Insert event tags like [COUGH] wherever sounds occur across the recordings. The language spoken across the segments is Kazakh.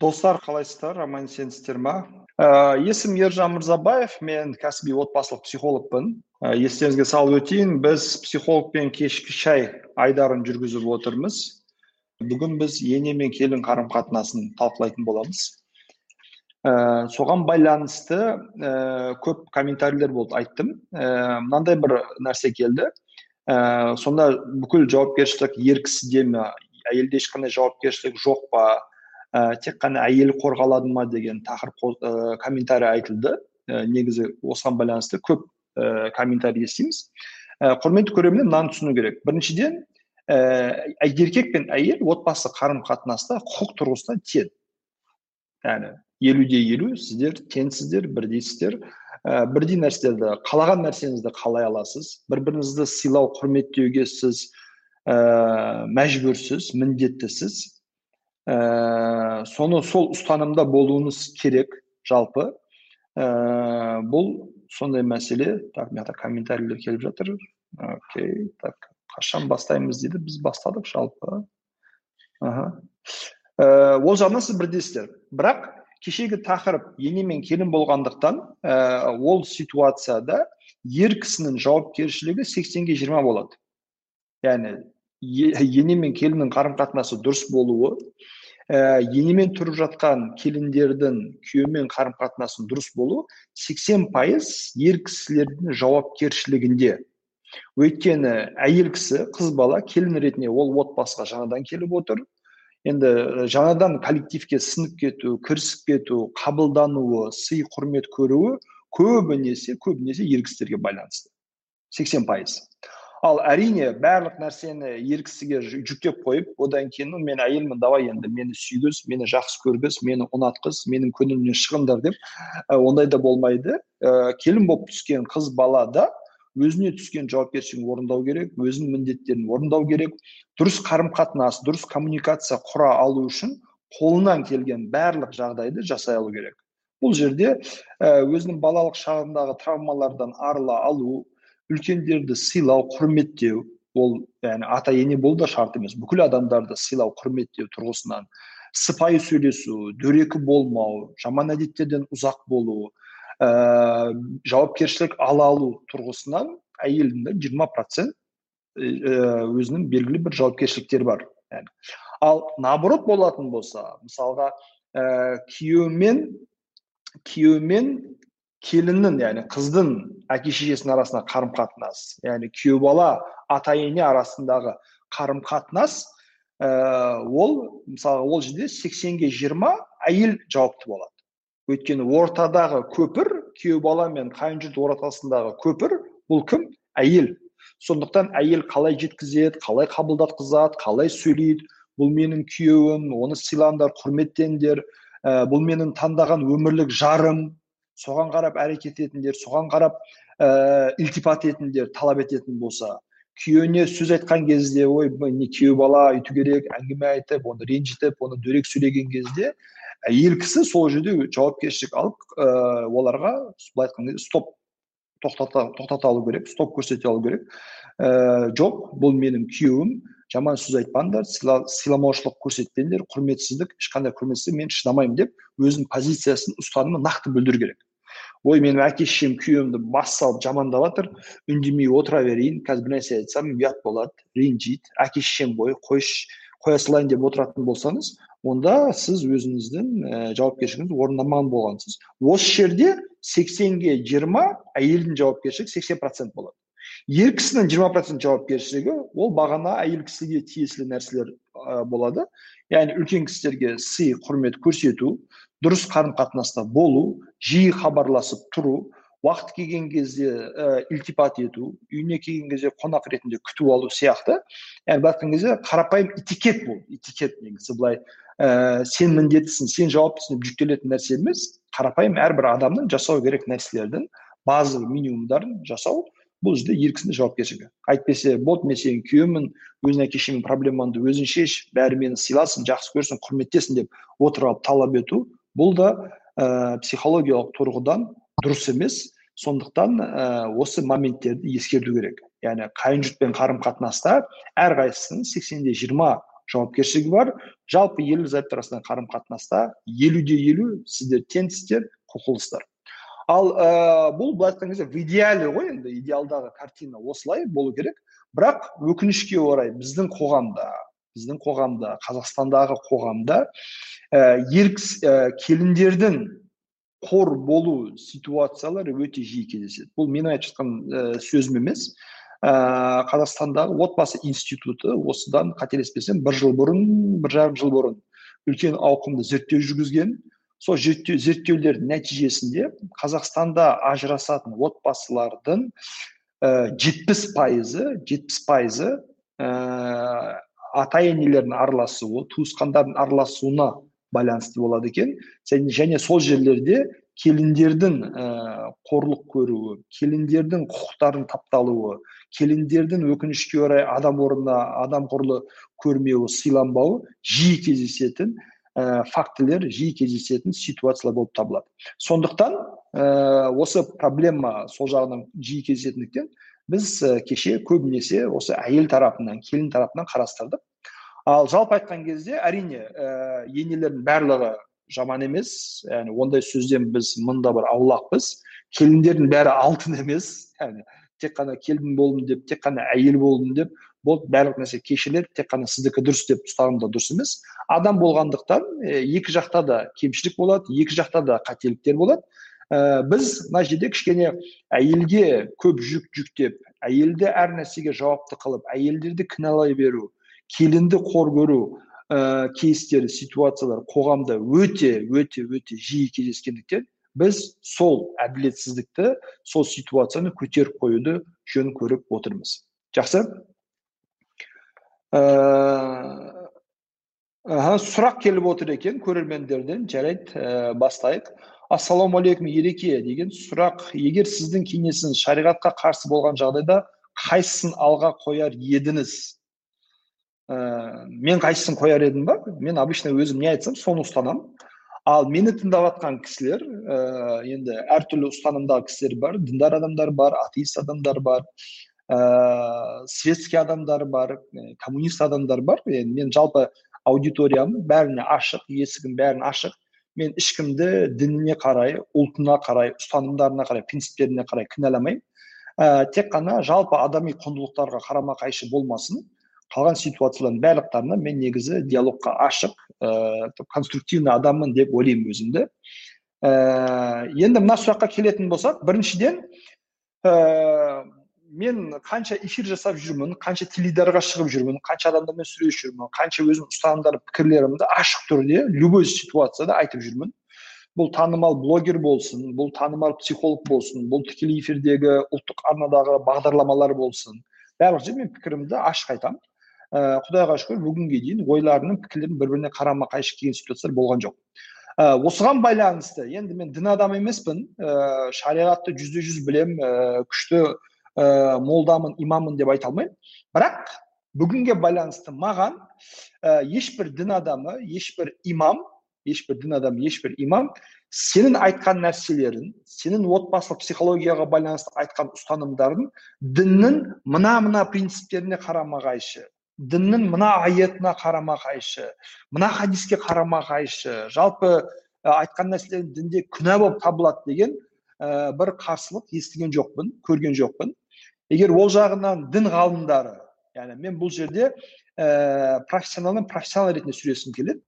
достар қалайсыздар? Аман есенсіздер ма? Ә, есімім ержан мырзабаев. Мен кәсіби отбасылық психологпын. Ә, естеріңізге салып өтейін біз психологпен кешкі шай айдарын жүргізіп отырмыз. Бүгін біз ене мен келін қарым қатынасын талқылайтын боламыз. Ә, соған байланысты ә, көп комментарийлер болды айттым. Ә, мынандай бір нәрсе келді. Ә, сонда бүкіл жауапкершілік ер кісіде ме әйелде ешқандай жауапкершілік жоқ па? Ә, тек қана әйел қорғалады ма деген тақырып ә, комментарий айтылды. Ә, негізі осыған байланысты көп ә, комментарий естиміз. Құрметті көрермен мынаны түсіну керек. Біріншіден ә, еркек пен әйел отбасы қарым қатынаста құқық тұрғысынан тең. Яғни елуде елу сіздер теңсіздер бірдейсіздер ә, бірдей нәрселерді қалаған нәрсеңізді қалай аласыз? Бір біріңізді сыйлау құрметтеуге сіз ә, мәжбүрсіз міндеттісіз. Ә, соны сол ұстанымда болуыңыз керек жалпы ә, бұл сондай мәселе так мына жақта комментарийлер келіп жатыр окей так қашан бастаймыз дейді біз бастадық жалпы аха ә, ол жағынан сіз бірдесіздер бірақ кешегі тақырып ене мен келін болғандықтан ә, ол ситуацияда ер кісінің жауапкершілігі сексенге жиырма болады яғни ене мен келіннің қарым қатынасы дұрыс болуы ә, енемен тұрып жатқан келіндердің күйеумен қарым қатынасының дұрыс болу 80 пайыз ер кісілердің жауапкершілігінде. Өйткені әйел кісі қыз бала келін ретінде ол отбасыға жаңадан келіп отыр. Енді жаңадан коллективке сынып кету кірісіп кету қабылдануы сый құрмет көруі көбінесе көбінесе ер кісілерге байланысты. 80 пайыз. Ал әрине барлық нәрсені ер кісіге жүктеп қойып одан кейін мен әйелмін давай енді мені сүйгіз мені жақсы көргіз мені ұнатқыз менің көңілімнен шығыңдар деп ә, ондай да болмайды. Ә, келін болып түскен қыз бала да өзіне түскен жауапкершілігін орындау керек өзінің міндеттерін орындау керек. Дұрыс қарым қатынас дұрыс коммуникация құра алу үшін қолынан келген барлық жағдайды жасай алу керек. Бұл жерде ә, өзінің балалық шағындағы травмалардан арыла алу үлкендерді сыйлау құрметтеу ол яғни ата ене болу да шарт емес бүкіл адамдарды сыйлау құрметтеу тұрғысынан сыпайы сөйлесу дөрекі болмау жаман әдеттерден ұзақ болу ә, жауапкершілік ала алу тұрғысынан әйелдің де жиырма процент өзінің белгілі бір жауапкершіліктері бар yani. ал наоборот болатын болса мысалға ә, күйеумен күйеумен келіннің яғни қыздың әке шешесінің арасында қарым қатынас яғни күйеу бала ата ене арасындағы қарым қатынас ә, ол мысалы ол жерде сексенге жиырма әйел жауапты болады. Өйткені ортадағы көпір күйеу бала мен қайын жұрт ортасындағы көпір бұл кім? Әйел. Сондықтан әйел қалай жеткізеді қалай қабылдатқызады қалай сөйлейді бұл менің күйеуім оны сыйлаңдар құрметтеңдер ә, бұл менің таңдаған өмірлік жарым соған қарап әрекет етіңдер соған қарап ә, ілтипат етіңдер талап ететін болса күйеуіне сөз айтқан кезде ой не күйеу бала өйту керек әңгіме айтып оны ренжітіп оны дөрекі сөйлеген кезде әйел кісі сол жерде жауапкершілік алып ә, оларға былай айтқан кезде стоп тоқтата, тоқтата алу керек стоп көрсете алу керек. Ә, жоқ бұл менің күйеуім жаман сөз айтпаңдар сыйла, сыйламаушылық көрсетпеңдер құрметсіздік ешқандай құрметсіздік мен шыдамаймын деп өзінің позициясын ұстанымын нақты білдіру керек. Ой менің әке шешем күйеуімді бас салып жамандап жатыр үндемей отыра берейін қазір бір нәрсе айтсам ұят болады ренжиді әке шешем ғой қойшы қоя салайын деп отыратын болсаңыз онда сіз өзіңіздің ә, жауапкершілігіңізді орындамаған болғансыз осы жерде сексенге жиырма әйелдің жауапкершілігі сексен процент болады ер кісінің жиырма процент жауапкершілігі ол бағана әйел кісіге тиесілі нәрселер ә, болады яғни үлкен кісілерге сый құрмет көрсету дұрыс қарым қатынаста болу жиі хабарласып тұру уақыт келген кезде ә, ілтипат ету үйіне келген кезде қонақ ретінде күтіп алу сияқты. Яғни былай айтқан кезде қарапайым этикет бұл. Этикет негізі былай ә, сен міндеттісің сен жауаптысың деп жүктелетін нәрсе емес. Қарапайым әрбір адамның жасау керек нәрселердің базовый минимумдарын жасау бұл жерде ер кісінің жауапкершілігі. Әйтпесе болды мен сенің күйеуімін өзің әке шешеңмен проблемаңды өзің шеш бәрі мені сыйласын жақсы көрсін құрметтесін деп отырып алып талап ету бұл да ә, психологиялық тұрғыдан дұрыс емес. Сондықтан ә, осы моменттерді ескерту керек. Яғни қайын жұртпен қарым қатынаста әрқайсысының сексенде жиырма жауапкершілігі бар. Жалпы ерлі зайыптар арасындағы қарым қатынаста елу де елу сіздер теңсіздер құқылысыздар ал ә, бұл былай айтқан кезде в идеале ғой енді. Идеалдағы картина осылай болу керек. Бірақ өкінішке орай біздің қоғамда біздің қоғамда қазақстандағы қоғамда ә, ә, келіндердің қор болу ситуациялары өте жиі кездеседі. Бұл мен айтып жатқан ә, сөзім емес. Ә, қазақстандағы отбасы институты осыдан қателеспесем бір жыл бұрын бір жарым жыл бұрын үлкен ауқымды зерттеу жүргізген. Сол зерттеу, нәтижесінде қазақстанда ажырасатын отбасылардың жетпіс пайызы жетпіс пайызы ата енелердің араласуы туысқандардың араласуына байланысты болады екен. Және сол жерлерде келіндердің ә, қорлық көруі келіндердің құқықтарының тапталуы келіндердің өкінішке орай адам орнына адам құрлы көрмеуі сыйланбауы жиі кездесетін ә, фактілер жиі кездесетін ситуациялар болып табылады. Сондықтан ә, осы проблема сол жағынан жиі кездесетіндіктен біз кеше көбінесе осы әйел тарапынан келін тарапынан қарастырдық. Ал жалпы айтқан кезде әрине ә, енелердің барлығы жаман емес. Яғни ондай сөзден біз мында бір аулақпыз. Келіндердің бәрі алтын емес. Яғни тек қана келін болдым деп тек қана әйел болдым деп болды барлық нәрсе кешіріледі. Тек қана сіздікі дұрыс деп ұстағым да дұрыс емес. Адам болғандықтан екі жақта да кемшілік болады екі жақта да қателіктер болады. Ә, біз мына жерде кішкене әйелге көп жүк жүктеп әйелді әр нәрсеге жауапты қылып әйелдерді кінәлай беру келінді қор көру ә, кейстер ситуациялар қоғамда өте өте өте жиі кездескендіктен біз сол әділетсіздікті сол ситуацияны көтеріп қоюды жөн көріп отырмыз. Жақсы? Ә, сұрақ келіп отыр екен көрермендерден. Жарайды ә, бастайық. Ассалаумағалейкум ереке деген сұрақ. Егер сіздің кеңесіңіз шариғатқа қарсы болған жағдайда қайсысын алға қояр едіңіз? Ә, мен қайсысын қояр едім ба? Мен обычно өзім не айтсам соны ұстанамын ал мені тыңдап жатқан кісілер ә, енді әртүрлі ұстанымдағы кісілер бар. Діндар адамдар бар атеист адамдар бар ә, светский адамдар бар коммунист адамдар бар. Мен жалпы аудиториям бәріне ашық есігім бәріне ашық. Мен ешкімді дініне қарай ұлтына қарай ұстанымдарына қарай принциптеріне қарай кінәламаймын. Ә, тек қана жалпы адами құндылықтарға қарама қайшы болмасын қалған ситуациялардың барлықтарына мен негізі диалогқа ашық ә, конструктивный адаммын деп ойлаймын өзімді. Ә, енді мына сұраққа келетін болсақ біріншіден ә, мен қанша эфир жасап жүрмін қанша теледидарға шығып жүрмін қанша адамдармен сөйлесіп жүрмін қанша өзімнің ұстанымдар пікірлерімді ашық түрде любой ситуацияда айтып жүрмін. Бұл танымал блогер болсын бұл танымал психолог болсын бұл тікелей эфирдегі ұлттық арнадағы бағдарламалар болсын. Барлық жерде мен пікірімді ашық айтамын. Ә, құдайға шүкір бүгінге дейін ойларымның пікірлерім бір біріне қарама қайшы келген ситуациялар болған жоқ. Ә, осыған байланысты енді мен дін адамы емеспін. Ә, шариғатты жүзде жүз білемін ә, күшті ә, молдамын имаммын деп айта алмаймын. Бірақ бүгінге байланысты маған ә, ешбір дін адамы ешбір имам ешбір дін адамы ешбір имам сенің айтқан нәрселерін сенің отбасылық психологияға байланысты айтқан ұстанымдарын діннің мына мына принциптеріне қарама қайшы діннің мына аятына қарама қайшы мына хадиске қарама қайшы жалпы ә, айтқан нәрселерің дінде күнә болып табылады деген ә, бір қарсылық естіген жоқпын көрген жоқпын. Егер ол жағынан дін ғалымдары яғни мен бұл жерде ә, профессионалмен профессионал ретінде сөйлескім келеді.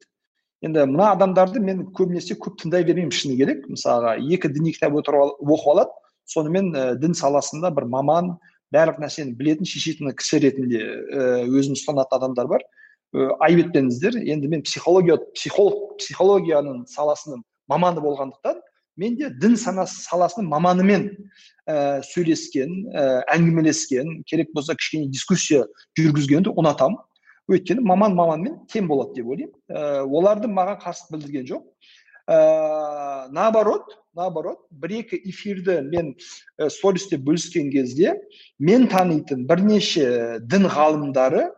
Енді мына адамдарды мен көбінесе көп тыңдай бермеймін шыны керек. Мысалға екі діни кітап оқып алады. Сонымен ә, дін саласында бір маман барлық нәрсені білетін шешетін кісі ретінде ә, өзін ұстанатын адамдар бар. Ә, айып етпеңіздер енді мен психология психолог психологияның саласының маманы болғандықтан мен де дін санасы саласының маманымен ә, сөйлескен ә, әңгімелескен керек болса кішкене дискуссия жүргізгенді ұнатамын өйткені маман маманмен тең болады деп ойлаймын ә, оларды маған қарсы білдірген жоқ ә, наоборот наоборот бір екі эфирді мен ә, стористе бөліскен кезде мен танитын бірнеше дін ғалымдары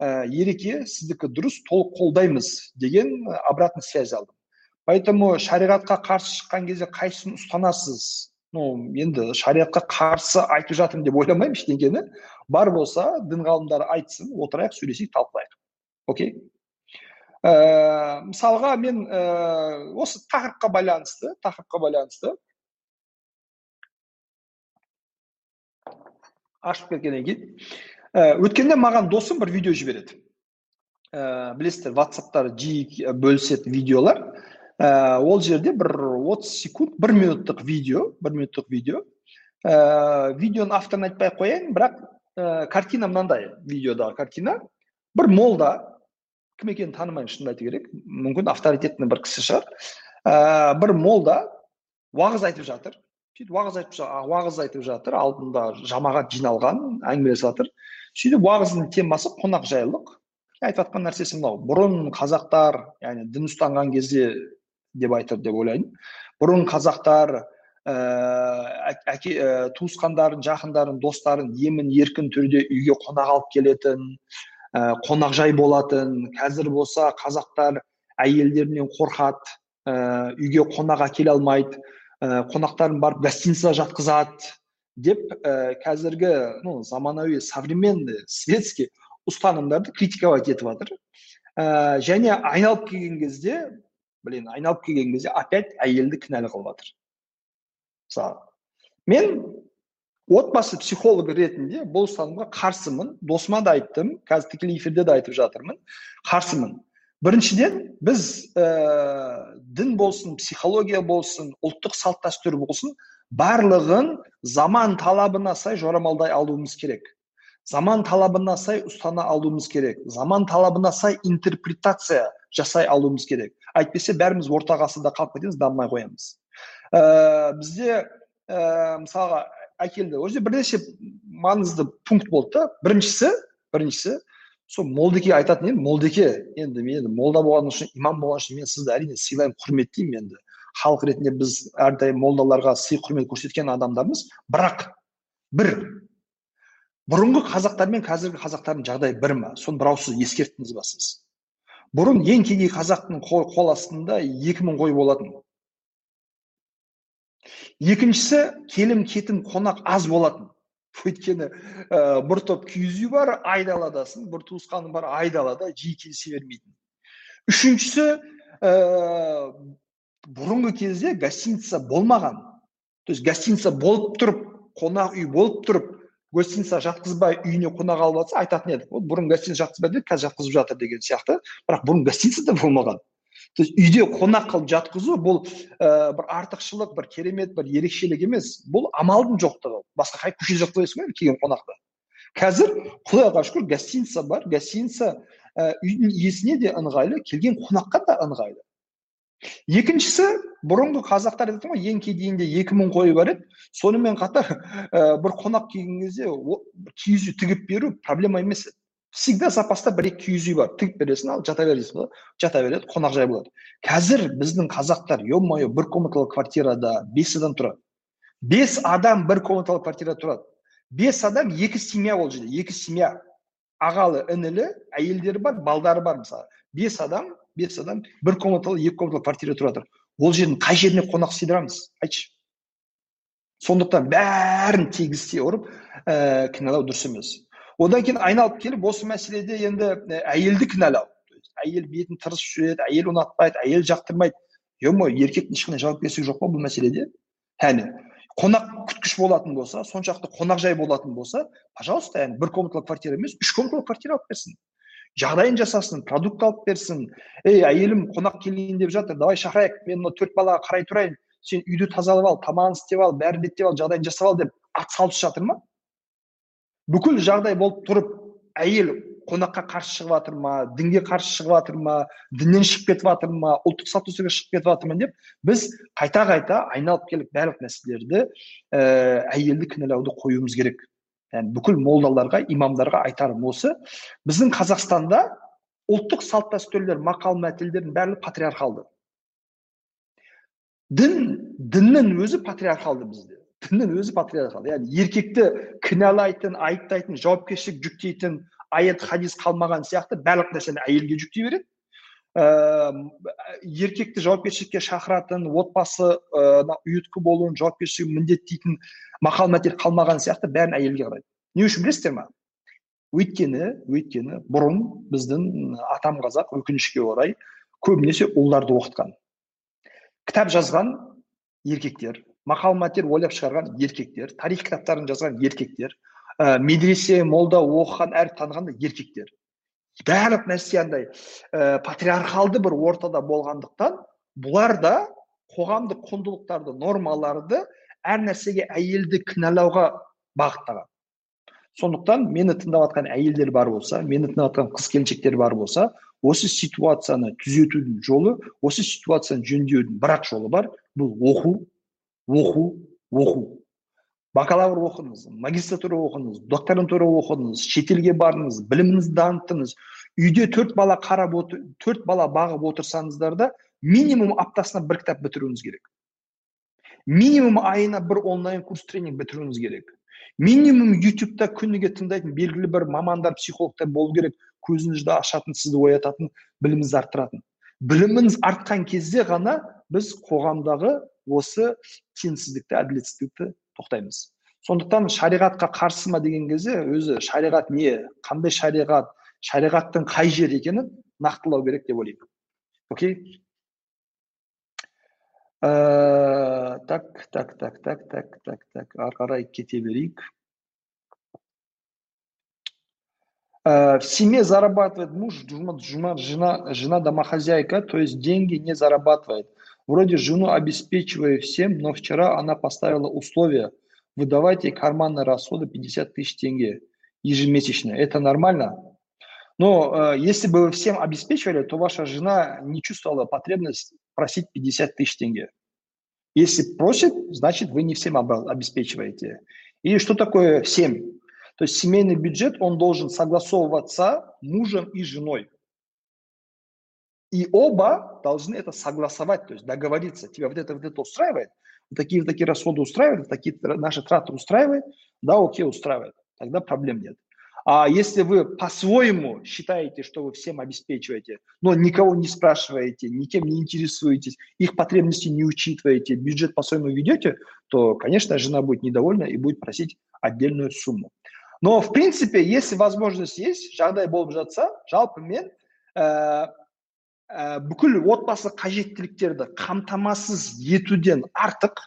ә, ереке сіздікі дұрыс толық қолдаймыз деген обратный связь алдым поэтому шариғатқа қарсы шыққан кезде қайсысын ұстанасыз ну енді шариғатқа қарсы айтып жатырмын деп ойламаймын ештеңені. Бар болса дін ғалымдары айтсын отырайық сөйлесейік талқылайық. Окей? Ә, мысалға мен ә, осы тақырыпқа байланысты тақырыпқа байланысты ашып кеткеннен кейін ә, өткенде маған досым бір видео жібереді. Ә, білесіздер ватсаптар жиі бөліседі видеолар. Ә, ол жерде бір 30 секунд бір минуттық видео бір минуттық видео. Ә, видеоның авторын айтпай ақ қояйын бірақ ә, картина мынандай видеодағы картина. Бір молда кім екенін танымаймын шынымды айту керек мүмкін авторитетный бір кісі шығар. Ә, бір молда уағыз айтып жатыр сөйтіп уағыз айтып уағыз айтып жатыр алдында жамағат жиналған әңгімелесіп жатыр. Сөйтіп уағыздың темасы қонақжайлық айтып жатқан нәрсесі мынау бұрын қазақтар яғни дін ұстанған кезде деп айтыр деп ойлаймын. Бұрын қазақтар ә, әке ә, туысқандарын жақындарын достарын емін еркін түрде үйге қонақ алып келетін ә, қонақжай болатын қазір болса қазақтар әйелдерінен қорқады ә, үйге қонақ әкеле алмайды ә, қонақтарын барып гостиницаға жатқызады деп ә, қазіргі ну заманауи современный светский ұстанымдарды критиковать етіп жатыр. Ә, және айналып келген кезде блин айналып келген кезде опять әйелді кінәлі қылып жатыр. Мысалы мен отбасы психологы ретінде бұл ұстанымға қарсымын. Досыма да айттым қазір тікелей эфирде де айтып жатырмын. Қарсымын. Біріншіден біз ә, дін болсын психология болсын ұлттық салт дәстүр болсын барлығын заман талабына сай жорамалдай алуымыз керек. Заман талабына сай ұстана алуымыз керек. Заман талабына сай интерпретация жасай алуымыз керек. Әйтпесе бәріміз орта ғасырда қалып кетеміз дамымай қоямыз. Ә, бізде ә, мысалға әкелді. Ол жерде бірнеше маңызды пункт болды да. Біріншісі біріншісі сол молдеке айтатын едім молдеке енді мен енді молда болған үшін имам болған үшін мен сізді әрине сыйлаймын құрметтеймін енді. Халық ретінде біз әрдайым молдаларға сый құрмет көрсеткен адамдармыз. Бірақ бір бұрынғы қазақтар мен қазіргі қазақтардың жағдайы бір ма? Соны бір ауыз ескерттіңіз ба сіз? Бұрын ең кедей қазақтың қол астында екі мың қой болатын. Екіншісі келім кетім қонақ аз болатын. Өйткені ә, бір топ киіз үй бар айдаладасың бір туысқаның бар айдалада жиі келісе бермейтін. Үшіншісі ә, бұрынғы кезде гостиница болмаған. То есть гостиница болып тұрып қонақ үй болып тұрып гостиница жатқызбай үйіне қонақ алып жатса айтатын едік. Ол бұрын гостиница жатқызбайды қазір жатқызып жатыр деген сияқты. Бірақ бұрын гостиница да болмаған. То есть үйде қонақ қылып жатқызу бұл ә, бір артықшылық бір керемет бір ерекшелік емес. Бұл амалдың жоқтығы. Басқа қай көшеде жатқызбайсың ғой келген қонақты қазір құдайға шүкір гостиница бар. Гостиница ә, үйдің иесіне де ыңғайлы келген қонаққа да ыңғайлы. Екіншісі бұрынғы қазақтар айтады ғой ең кедейінде екі мың қойы бар еді сонымен қатар ә, бір қонақ келген кезде киіз үй тігіп беру проблема емес еді всегда запаста бір екі киіз үй бар тігіп бересің ал жата бер дейсің жата береді қонақжай болады. Қазір біздің қазақтар е мое бір комнаталы квартирада бес адам тұрады бес адам бір комнаталы квартирада тұрады бес адам екі семья ол жерде екі семья. Ағалы інілі әйелдері бар балдары бар мысалы. Бес адам бес адам бір комнаталы екі комнаталы квартирада тұрып жатыр ол жердің қай жеріне қонақ сыйдырамыз? Айтшы. Сондықтан бәрін тегістей ұрып ә, кінәлау дұрыс емес. Одан кейін айналып келіп осы мәселеде енді әйелді кінәлау. Әйел бетін тырысып жүреді әйел ұнатпайды әйел жақтырмайды. Е мое еркектің ешқандай жауапкершілігі жоқ па бұл мәселеде? Әне қонақ күткіш болатын болса соншалықты қонақжай болатын болса пожалуйста яғни бір комнаталы квартира емес үш комнаталы квартира алып берсін. Жағдайын жасасын продукт алып берсін. Ей әйелім қонақ келейін деп жатыр давай шақырайық мен мына төрт балаға қарай тұрайын сен үйді тазалап ал тамағын істеп ал бәрін реттеп ал жағдайын жасап ал деп ат салып жатыр ма? Бүкіл жағдай болып тұрып әйел қонаққа қарсы шығып жатыр ма дінге қарсы шығып жатыр ма діннен шығып кетіп жатыр ма ұлттық дәстүрге шығып кетіп жатыр ма деп біз қайта қайта айналып келіп барлық мәселелерді ә, әйелді кінәлауды қоюымыз керек. Яғни бүкіл молдаларға имамдарға айтарым осы. Біздің қазақстанда ұлттық салт дәстүрлер мақал мәтелдердің барлығы патриархалды. Дін діннің өзі патриархалды бізде. Діннің өзі патриархал яғни еркекті кінәлайтын айыптайтын жауапкершілік жүктейтін аят хадис қалмаған сияқты барлық нәрсені әйелге жүктей береді. Ә, еркекті жауапкершілікке шақыратын отбасына ұйытқы болуын жауапкершілігін міндеттейтін мақал мәтел қалмаған сияқты бәрін әйелге қарайды. Не үшін білесіздер ма өйткені өйткені бұрын біздің атам қазақ өкінішке орай көбінесе ұлдарды оқытқан. Кітап жазған еркектер мақал мәтел ойлап шығарған еркектер тарих кітаптарын жазған еркектер ә, медресе молда оқыған әріп таныған еркектер. Барлық нәрсе андай ә, патриархалды бір ортада болғандықтан бұлар да қоғамдық құндылықтарды нормаларды әр нәрсеге әйелді кінәлауға бағыттаған. Сондықтан мені тыңдап жатқан әйелдер бар болса мені тыңдап жатқан қыз келіншектер бар болса осы ситуацияны түзетудің жолы осы ситуацияны жөндеудің бір ақ жолы бар. Бұл оқу оқу оқу. Бакалавр оқыңыз магистратура оқыңыз докторантура оқыңыз шетелге барыңыз біліміңізді дамыттыңыз үйде төрт бала қарап отыр төрт бала бағып отырсаңыздар да минимум аптасына бір кітап бітіруіңіз керек. Минимум айына бір онлайн курс тренинг бітіруіңіз керек. Минимум ютубта күніге тыңдайтын белгілі бір мамандар психологтар болу керек көзіңізді ашатын сізді оятатын біліміңізді арттыратын. Біліміңіз артқан кезде ғана біз қоғамдағы осы теңсіздікті әділетсіздікті тоқтаймыз. Сондықтан шариғатқа қарсы ма деген кезде өзі шариғат не қандай шариғат шариғаттың қай жері екенін нақтылау керек деп ойлаймын. Окей? Ә, так так так так так так так ары қарай кете берейік. В семье зарабатывает муж жена, жена, жена домохозяйка, то есть деньги не зарабатывает. Вроде жену обеспечиваю всем, но вчера она поставила условия, выдавайте карманные расходы 50 тысяч тенге ежемесячно. Это нормально? Но э, если бы вы всем обеспечивали, то ваша жена не чувствовала потребность просить 50 тысяч тенге. Если просит, значит вы не всем обеспечиваете. И что такое всем? То есть семейный бюджет, он должен согласовываться мужем и женой. И оба должны это согласовать, то есть договориться. Тебя вот это, вот это устраивает, вот такие, вот такие расходы устраивают, такие наши траты устраивают, да, окей, устраивает. Тогда проблем нет. А если вы по-своему считаете, что вы всем обеспечиваете, но никого не спрашиваете, никем не интересуетесь, их потребности не учитываете, бюджет по-своему ведете, то, конечно, жена будет недовольна и будет просить отдельную сумму. Но, в принципе, если возможность есть, жағдай болып жатса, жалпы мен ә, ә, бүкіл отбасы қажеттіліктерді қамтамасыз етуден артық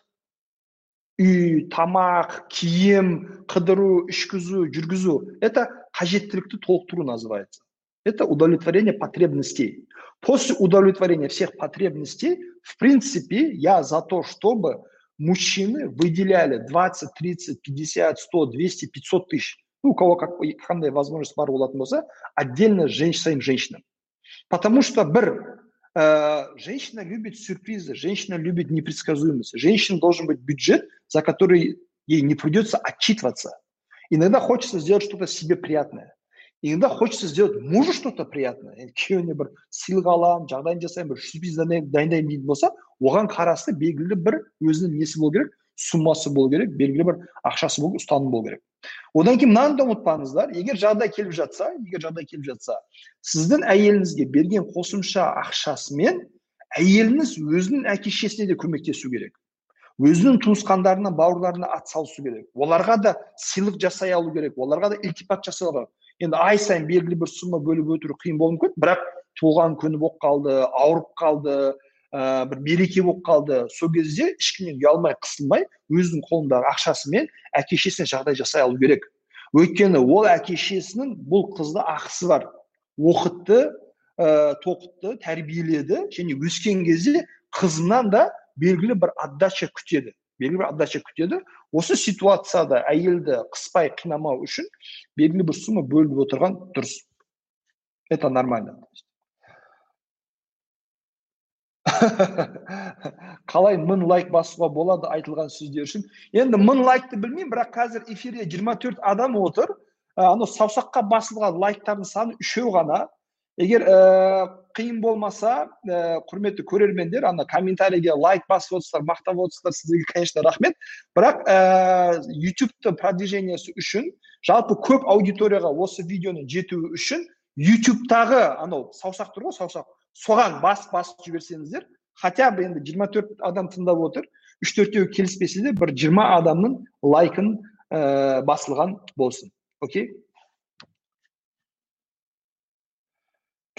үй тамақ киім қыдыру ішкізу жүргізу это қажеттілікті толықтыру называется это удовлетворение потребностей после удовлетворения всех потребностей в принципе я за то чтобы мужчины выделяли 20 30 50 100 200 500 тысяч ну у кого как, қандай возможность бар болатын болса отдельно женщин своим женщинам потому что бір Э, женщина любит сюрпризы, женщина любит непредсказуемость. Женщина должен быть бюджет, за который ей не придется отчитываться. Иногда хочется сделать что-то себе приятное. Иногда хочется сделать мужу что-то приятное. күйеуіне бір сыйлық аламын жағдайын жасаймын бір сюрприз дайындаймын дейтін болса оған қарасты белгілі бір өзінің несі болу керек суммасы болу керек белгілі бір ақшасы болу ұстаным болу керек одан кейін мынаны да ұмытпаңыздар. Егер жағдай келіп жатса егер жағдай келіп жатса сіздің әйеліңізге берген қосымша ақшасымен әйеліңіз өзінің әке шешесіне де көмектесу керек. Өзінің туысқандарына бауырларына атсалысу керек. Оларға да сыйлық жасай алу керек. Оларға да ілтипат жасай алу енді ай сайын белгілі бір сумма бөліп өтіру қиын болуы мүмкін. Бірақ туған күні болып қалды ауырып қалды ә, бір береке болып қалды. Сол кезде ешкімнен ұялмай қысылмай өзінің қолындағы ақшасымен әке шешесіне жағдай жасай алу керек. Өйткені ол әке шешесінің бұл қызды ақысы бар. Оқытты ә, тоқытты тәрбиеледі және өскен кезде қызынан да белгілі бір отдача күтеді. Белгілі бір отдача күтеді. Осы ситуацияда әйелді қыспай қинамау үшін белгілі бір сумма бөліп отырған дұрыс. Это нормально. [LAUGHS] қалай мың лайк басуға болады айтылған сөздер үшін. Енді мың лайкты білмеймін бірақ қазір эфирде 24 адам отыр. Анау саусаққа басылған лайктардың саны үшеу ғана. Егер ә, қиын болмаса ә, құрметті көрермендер ана комментарийге лайк басып отырсыздар мақтап отырсыздар сіздерге конечно рахмет. Бірақ ә, ютубтың продвижениесі үшін жалпы көп аудиторияға осы видеоның жетуі үшін ютубтағы анау саусақ тұр ғой саусақ соған бас-бас жіберсеңіздер хотя бы енді жиырма төрт адам тыңдап отыр үш төртеуі келіспесе де бір жиырма адамның лайкын ә, басылған болсын. Окей?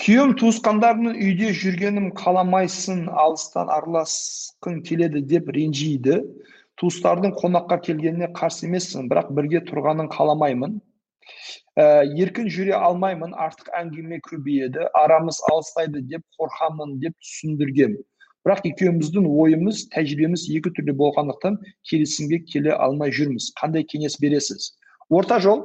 Күйеуім туысқандарымның үйде жүргенім қаламайсың алыстан араласқың келеді деп ренжиді. Туыстардың қонаққа келгеніне қарсы емессің бірақ бірге тұрғанын қаламаймын ә, еркін жүре алмаймын артық әңгіме көбейеді арамыз алыстайды деп қорқамын деп түсіндіргем бірақ екеуміздің ойымыз тәжірибеміз екі түрлі болғандықтан келісімге келе алмай жүрміз қандай кеңес бересіз орта жол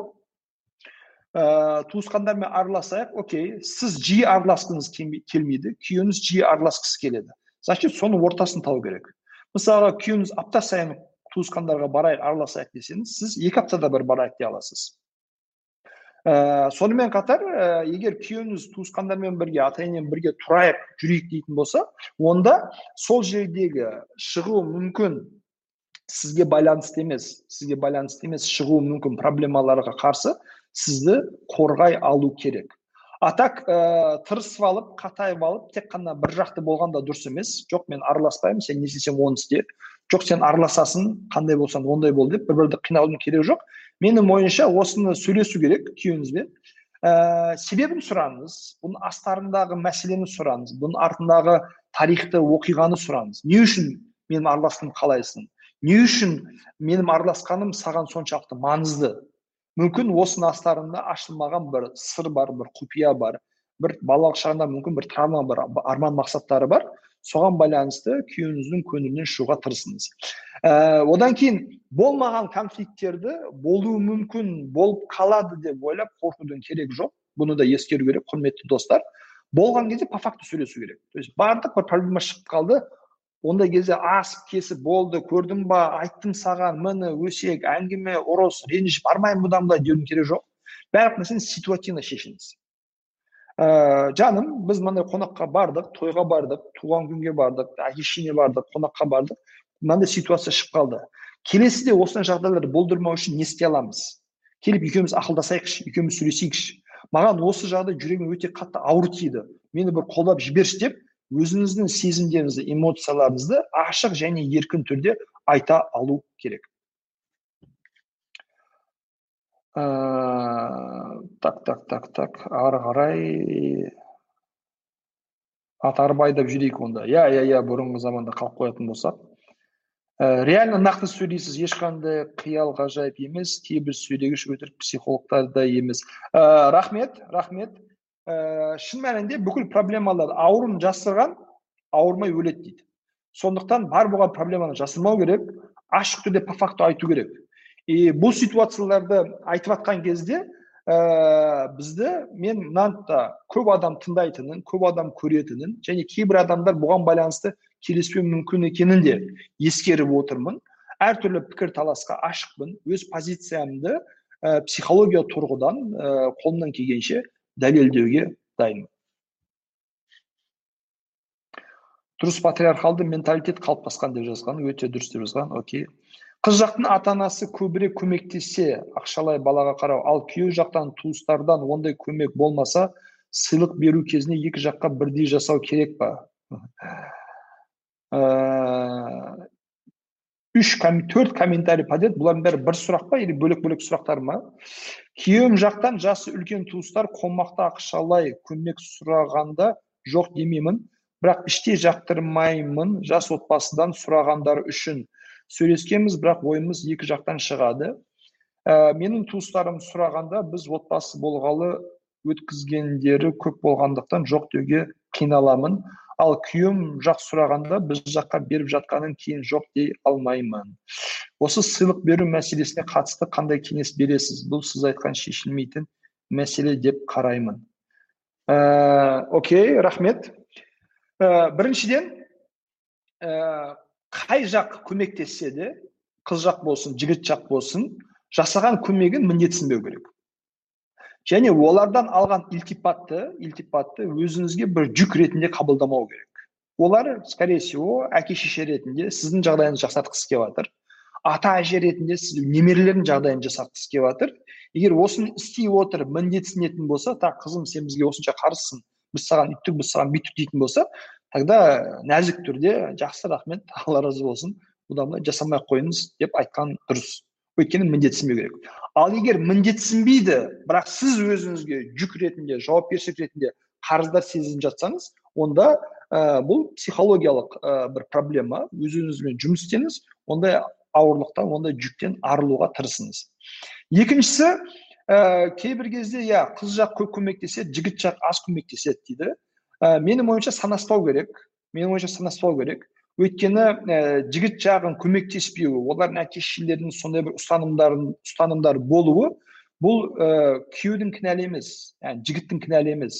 ә, туысқандармен араласайық окей сіз жиі араласқыңыз келмейді күйеуіңіз жиі араласқысы келеді значит соның ортасын табу керек мысалға күйеуіңіз апта сайын туысқандарға барайық араласайық десеңіз сіз екі аптада бір барайық дей аласыз ә, сонымен қатар ә, егер күйеуіңіз туысқандармен бірге ата енемен бірге тұрайық жүрейік дейтін болса онда сол жердегі шығуы мүмкін сізге байланысты емес сізге байланысты емес шығуы мүмкін проблемаларға қарсы сізді қорғай алу керек. А так ә, тырысып алып қатайып алып тек қана бір жақты болғанда дұрыс емес. Жоқ мен араласпаймын сен не істесең оны істе. Жоқ сен араласасың қандай болсаң ондай бол деп бір бірді қинаудың керегі жоқ. Менің ойымша осыны сөйлесу керек күйеуіңізбен. Ә, себебін сұраңыз бұның астарындағы мәселені сұраңыз бұның артындағы тарихты оқиғаны сұраңыз не үшін менің араласқанымды қалайсың? Не үшін менің араласқаным саған соншалықты маңызды? Мүмкін осының астарында ашылмаған бір сыр бар бір құпия бар бір балалық шағында мүмкін бір травма бар арман мақсаттары бар. Соған байланысты күйеуіңіздің көңілінен шығуға тырысыңыз. Ә, одан кейін болмаған конфликттерді болуы мүмкін болып қалады деп ойлап қорқудың керегі жоқ. Бұны да ескеру керек құрметті достар. Болған кезде по факту сөйлесу керек. То есть бардық бір проблема шығып қалды. Ондай кезде асып кесіп болды көрдің ба айттым саған міне өсек әңгіме ұрыс реніш бармаймын бұдан былай деудің керегі жоқ. Барлық нәрсені ситуативно шешіңіз. Ә, жаным біз мынандай қонаққа бардық тойға бардық туған күнге бардық әке бардық қонаққа бардық мынандай ситуация шығып қалды келесіде осындай жағдайларды болдырмау үшін не істей аламыз келіп екеуміз ақылдасайықшы екеуміз сөйлесейікші маған осы жағдай жүрегіме өте қатты ауыр тиді мені бір қолдап жіберші деп өзіңіздің сезімдеріңізді эмоцияларыңызды ашық және еркін түрде айта алу керек ә, так так так так. Ары қарай. Ат айдап жүрейік онда. Иә иә иә бұрынғы заманда қалып қоятын болсақ. Ә, реально нақты сөйлейсіз ешқандай қиял ғажайып емес кейбір сөйлегіш өтірік психологтар да емес. Ә, рахмет рахмет. Ә, шын мәнінде бүкіл проблемалар ауырын жасырған ауырмай өледі дейді. Сондықтан бар болған проблеманы жасырмау керек ашық түрде по факту айту керек. И бұл ситуацияларды айтып жатқан кезде ә, бізді мен мынаны көп адам тыңдайтынын көп адам көретінін және кейбір адамдар бұған байланысты келіспеуі мүмкін екенін де ескеріп отырмын. Әртүрлі пікірталасқа ашықпын. Өз позициямды ә, психология тұрғыдан ә, қолымнан келгенше дәлелдеуге дайынмын. Дұрыс патриархалды менталитет қалыптасқан деп жазған өте дұрыс деп жазған окей. Қыз жақтың ата анасы көбірек көмектессе ақшалай балаға қарау. Ал күйеу жақтан туыстардан ондай көмек болмаса сыйлық беру кезінде екі жаққа бірдей жасау керек па? Ә, үш төрт комментарий подряд бұлардың бәрі бір сұрақ па или бөлек бөлек сұрақтар ма? Күйеуім жақтан жасы үлкен туыстар қомақты ақшалай көмек сұрағанда жоқ демеймін. Бірақ іштей жақтырмаймын жас отбасыдан сұрағандары үшін. Сөйлескенбіз бірақ ойымыз екі жақтан шығады. Ә, менің туыстарым сұрағанда біз отбасы болғалы өткізгендері көп болғандықтан жоқ деуге қиналамын. Ал күйеуім жақ сұрағанда біз жаққа беріп жатқанын кейін жоқ дей алмаймын осы сыйлық беру мәселесіне қатысты қандай кеңес бересіз? Бұл сіз айтқан шешілмейтін мәселе деп қараймын. Ә, окей рахмет. Ә, біріншіден ә, қай жақ көмектессе де қыз жақ болсын жігіт жақ болсын жасаған көмегін міндетсінбеу керек. Және олардан алған илтипатты илтипатты өзіңізге бір жүк ретінде қабылдамау керек. Олар скорее всего әке шеше ретінде сіздің жағдайыңызды жақсартқысы келіп жатыр ата әже ретінде сіз немерелердің жағдайын жасатқысы келіп жатыр егер осыны істей отырып міндетсінетін болса так қызым сен бізге осынша қарызсың біз саған үйттік біз саған бүйттік дейтін болса тогда нәзік түрде жақсы рахмет алла разы болсын. Бұдан былай жасамай ақ қойыңыз деп айтқан дұрыс. Өйткені міндетсінбеу керек. Ал егер міндетсінбейді бірақ сіз өзіңізге жүк ретінде жауапкершілік ретінде қарыздар сезініп жатсаңыз онда ә, бұл психологиялық ә, бір проблема. Өзіңізбен жұмыс істеңіз ондай ауырлықтан ондай жүктен арылуға тырысыңыз. Екіншісі ә, кейбір кезде иә қыз жақ көп көмектеседі жігіт жақ аз көмектеседі дейді. Ә, менің ойымша санаспау керек. Менің ойымша санаспау керек. Өйткені ә, жігіт жағын көмектеспеуі олардың әке шешелерінің сондай бір ұстанымдарын ұстанымдары болуы бұл ә, күйеудің кінәлі емес яғни жігіттің кінәлі емес.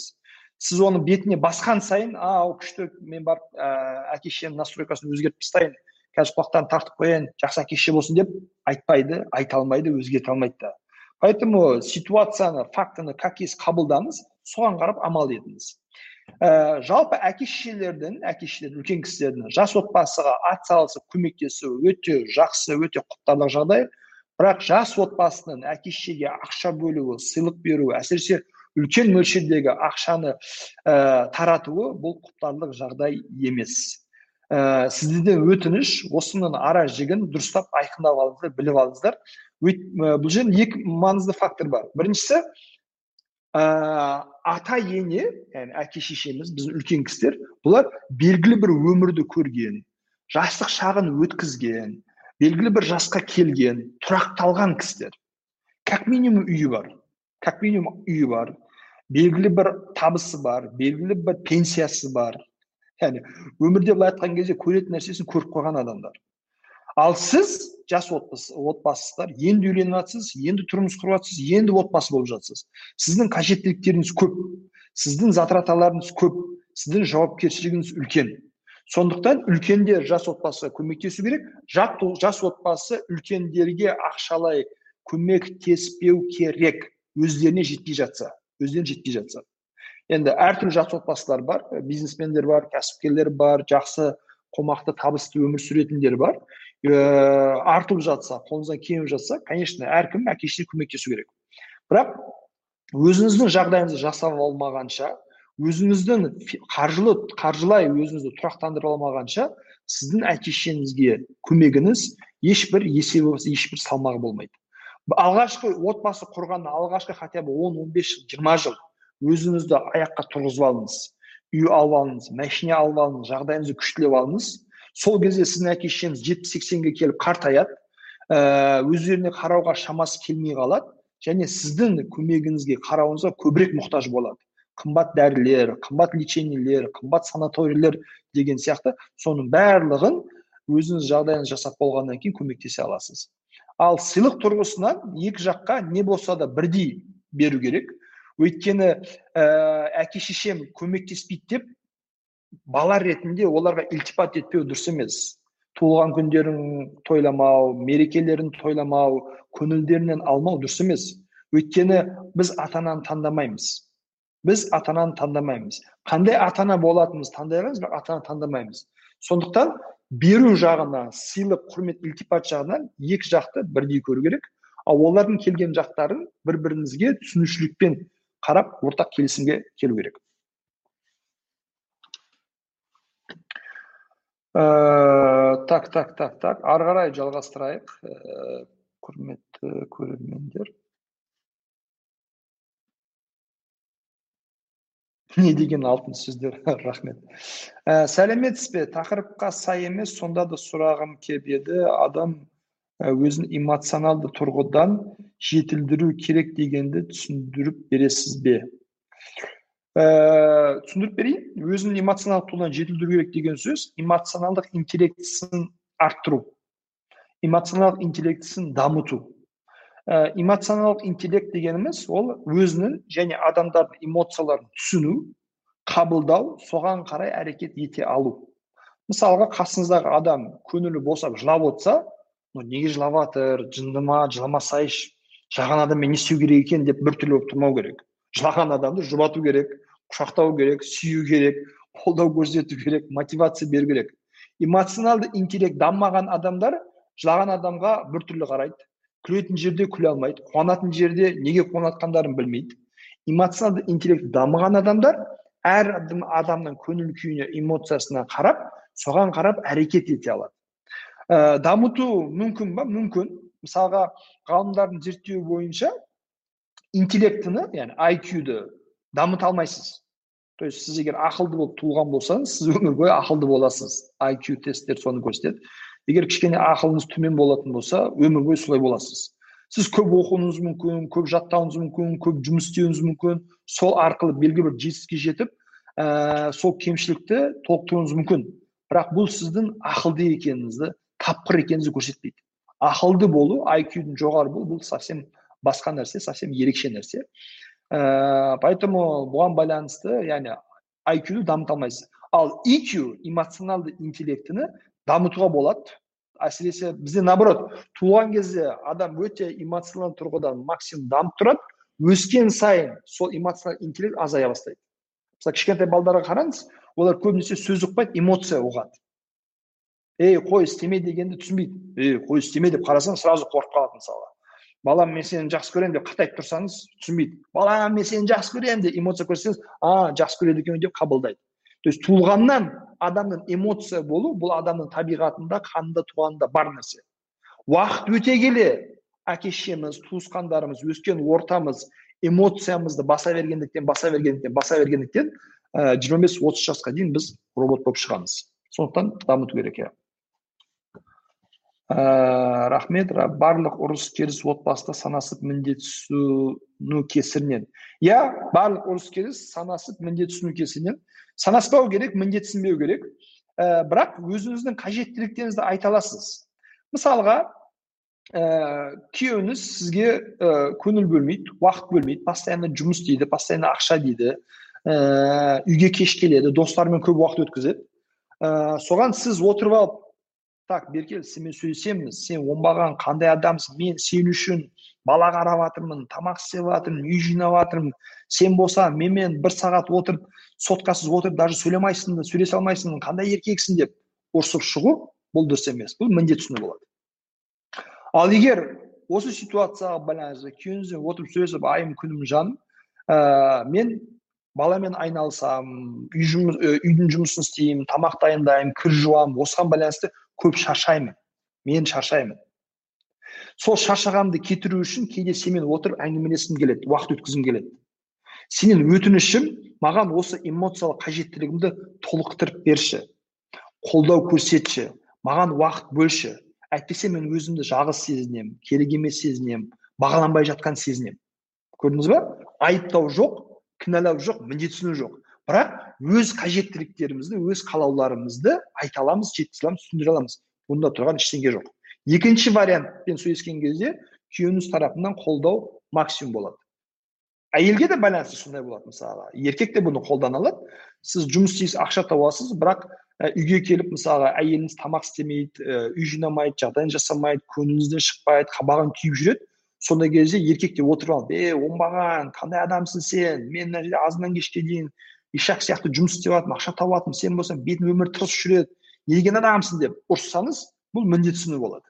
Сіз оның бетіне басқан сайын а ол күшті мен барып ә, әке шешемнің настройкасын өзгертіп тастайын қазір құлақтарын тартып қояйын жақсы әке шеше болсын деп айтпайды айта алмайды өзгерте алмайды да. Поэтому ситуацияны фактіні как есть қабылдаңыз соған қарап амал етіңіз. Ә, жалпы әке шешелердің әке шешелердің үлкен кісілердің жас отбасыға атсалысып көмектесуі өте жақсы өте құптарлық жағдай. Бірақ жас отбасының әке шешеге ақша бөлуі сыйлық беруі әсіресе үлкен мөлшердегі ақшаны ә, таратуы бұл құптарлық жағдай емес. Ә, сіздерден өтініш осының ара жігін дұрыстап айқындап алыңыздар біліп алыңыздар. Бұл жерде екі маңызды фактор бар. Біріншісі ата ене яғни әке шешеміз біздің үлкен кісілер. Бұлар белгілі бір өмірді көрген жастық шағын өткізген белгілі бір жасқа келген тұрақталған кісілер. Как минимум үйі бар как минимум үйі бар. Белгілі бір табысы бар белгілі бір пенсиясы бар. Яғни өмірде былай айтқан кезде көретін нәрсесін көріп қойған адамдар. Ал сіз жас отбасы отбасысыздар енді үйленіп жатсыз енді тұрмыс құрып жатсыз енді отбасы болып жатсыз сіздің қажеттіліктеріңіз көп сіздің затраталарыңыз көп сіздің жауапкершілігіңіз үлкен. Сондықтан үлкендер жас отбасыға көмектесу керек жас отбасы үлкендерге ақшалай көмектеспеу керек. Өздеріне жетпей жатса өздеріне жетпей жатса. Енді әртүрлі жас отбасылар бар бизнесмендер бар кәсіпкерлер бар жақсы қомақты табысты өмір сүретіндер бар. Артып жатса қолыңыздан келіп жатса конечно әркім әке шешесіне көмектесу керек. Бірақ өзіңіздің жағдайыңызды жасап алмағанша өзіңіздің қаржылы қаржылай өзіңізді тұрақтандырып алмағанша сіздің әке шешеңізге көмегіңіз ешбір есебі ешбір салмағы болмайды. Алғашқы отбасы құрғанда алғашқы хотя бы он он бес жыл жиырма жыл өзіңізді аяққа тұрғызып алыңыз. Үй алып алыңыз машина алып алыңыз жағдайыңызды күштілеп алыңыз. Сол кезде сіздің әке шешеңіз жетпіс сексенге келіп қартаяды ә, өздеріне қарауға шамасы келмей қалады және сіздің көмегіңізге қарауыңызға көбірек мұқтаж болады. Қымбат дәрілер қымбат лечениелер қымбат санаторийлер деген сияқты соның барлығын өзіңіз жағдайыңыз жасап болғаннан кейін көмектесе аласыз. Ал сыйлық тұрғысынан екі жаққа не болса да бірдей беру керек. Өйткені ә, әке шешем көмектеспейді деп бала ретінде оларға ілтипат етпеу дұрыс емес. Туылған күндерін тойламау мерекелерін тойламау көңілдерінен алмау дұрыс емес. Өйткені біз ата ананы таңдамаймыз. Біз ата ананы таңдамаймыз. Қандай ата ана болатынымызды таңдай аламыз бірақ ата ана таңдамаймыз. Сондықтан беру жағынан сыйлық құрмет ілтипат жағынан екі жақты бірдей көру керек. Ал олардың келген жақтарын бір бірімізге түсінушілікпен қарап ортақ келісімге келу керек. Ә, так так так так. Ары қарай жалғастырайық. Ә, құрметті көрермендер. Не деген алтын сөздер [LAUGHS] рахмет. Ә, сәлеметсіз бе? Тақырыпқа сай емес сонда да сұрағым келіп еді. Адам өзін эмоционалды тұрғыдан жетілдіру керек дегенді түсіндіріп бересіз бе? Ә, түсіндіріп берейін өзін эмоционалдық тұрғыдан жетілдіру керек деген сөз эмоционалдық интеллектісін арттыру эмоционалдық интеллектісін дамыту ә, эмоционалдық интеллект дегеніміз ол өзінің және адамдардың эмоцияларын түсіну қабылдау соған қарай әрекет ете алу мысалға қасыңыздағы адам көңілі босап жылап отырса неге жылап жатыр жынды ма жыламасайшы жылаған адаммен не істеу керек екен деп біртүрлі болып тұрмау керек жылаған адамды жұбату керек құшақтау керек сүю керек қолдау көрсету керек мотивация беру керек. Эмоционалды интеллект дамымаған адамдар жылаған адамға біртүрлі қарайды. Күлетін жерде күле алмайды қуанатын жерде неге қуанатқандарын білмейді. Эмоционалды интеллект дамыған адамдар әр адамның көңіл күйіне эмоциясына қарап соған қарап әрекет ете алады. Ә, дамыту мүмкін ба? Мүмкін. Мысалға ғалымдардың зерттеуі бойынша интеллектіні яғни IQ-ді дамыта алмайсыз. То есть сіз егер ақылды болып туылған болсаңыз сіз өмір бойы ақылды боласыз. IQ тесттер соны көрсетеді. Егер кішкене ақылыңыз төмен болатын болса өмір бойы солай боласыз. Сіз көп оқуыңыз мүмкін көп жаттауыңыз мүмкін көп жұмыс істеуіңіз мүмкін. Сол арқылы белгілі бір жетістікке жетіп ә, сол кемшілікті толықтыруыңыз мүмкін. Бірақ бұл сіздің ақылды екеніңізді тапқыр екеніңізді көрсетпейді. Ақылды болу IQ-дің жоғары болу бұл совсем басқа нәрсе совсем ерекше нәрсе. Поэтому бұған байланысты яғни IQ-ді дамыта алмайсыз. Ал EQ эмоционалды интеллектіні дамытуға болады. Әсіресе бізде наоборот туған кезде адам өте эмоционалды тұрғыдан максимум дамып тұрады. Өскен сайын сол эмоционалды интеллект азая бастайды. Мысалы кішкентай балдарға қараңыз олар көбінесе сөз ұқпайды эмоция ұғады. Ей қой істеме дегенді түсінбейді. Ей қой істеме деп қарасаң сразу қорқып қалады мысалы балам мен сені жақсы көремін деп қатайтып тұрсаңыз түсінбейді. Балам мен сені жақсы көремін деп эмоция көрсетсеңіз а жақсы көреді екен деп қабылдайды. То есть туылғаннан адамның эмоция болу бұл адамның табиғатында қанында туғанында бар нәрсе. Уақыт өте келе әке шешеміз туысқандарымыз өскен ортамыз эмоциямызды баса бергендіктен баса бергендіктен баса бергендіктен ә, жиырма бес отыз жасқа дейін біз робот болып шығамыз. Сондықтан дамыту керек иә. Ә, рахмет. Барлық ұрыс керіс отбасыда санасып міндет түсіну кесірінен. Иә барлық ұрыс керіс санасып міндет түсіну кесірінен. Санаспау керек міндетсінбеу керек. Ә, бірақ өзіңіздің қажеттіліктеріңізді айта аласыз. Мысалға ә, күйеуіңіз сізге ә, көңіл бөлмейді уақыт бөлмейді постоянно жұмыс істейді постоянно ақша дейді ә, үйге кеш келеді достарымен көп уақыт өткізеді. Ә, соған сіз отырып алып так беркел сенімен сөйлесеміз сен оңбаған қандай адамсың? Мен сен үшін бала қарап жатырмын тамақ істеп жатырмын үй жинап жатырмын. Сен болсаң менімен бір сағат отырып соткасыз отырып даже сөйлемайсың сөйлесе алмайсың қандай еркексің деп ұрсып шығу бұл дұрыс емес. Бұл міндет түсіну болады. Ал егер осы ситуацияға байланысты күйеуіңізбен отырып сөйлесіп айым күнім жаным ә, мен баламен айналысамын үй үйдің жұмысын істеймін тамақ дайындаймын кір жуамын осыған байланысты көп шаршаймын мен шаршаймын. Сол шаршағанымды кетіру үшін кейде сенімен отырып әңгімелескім келеді уақыт өткізгім келеді. Сенен өтінішім маған осы эмоциялық қажеттілігімді толықтырып берші. Қолдау көрсетші маған уақыт бөлші. Әйтпесе мен өзімді жалғыз сезінемін керек емес сезінемін бағаланбай жатқан сезінемін көрдіңіз ба айыптау жоқ кінәлау жоқ міндетсіну жоқ. Бірақ өз қажеттіліктерімізді өз қалауларымызды айта аламыз жеткізе аламыз түсіндіре аламыз. Бұнда тұрған ештеңе жоқ. Екінші вариантпен сөйлескен кезде күйеуіңіз тарапынан қолдау максимум болады. Әйелге де байланысты сондай болады мысалы еркек те бұны қолдана алады. Сіз жұмыс істейсіз ақша табасыз бірақ үйге келіп мысалға әйеліңіз тамақ істемейді үй жинамайды жағдайын жасамайды көңіліңізден шықпайды қабағын түйіп жүреді. Сондай кезде еркек те отырып алып е оңбаған қандай адамсың сен? Мен мына жерде азаннан кешке дейін ишак сияқты жұмыс істеп жатырмын ақша тауып жатырмын сен болсаң бетің өмір тырысып жүреді не деген адамсың деп ұрыссаңыз бұл міндетсіну болады.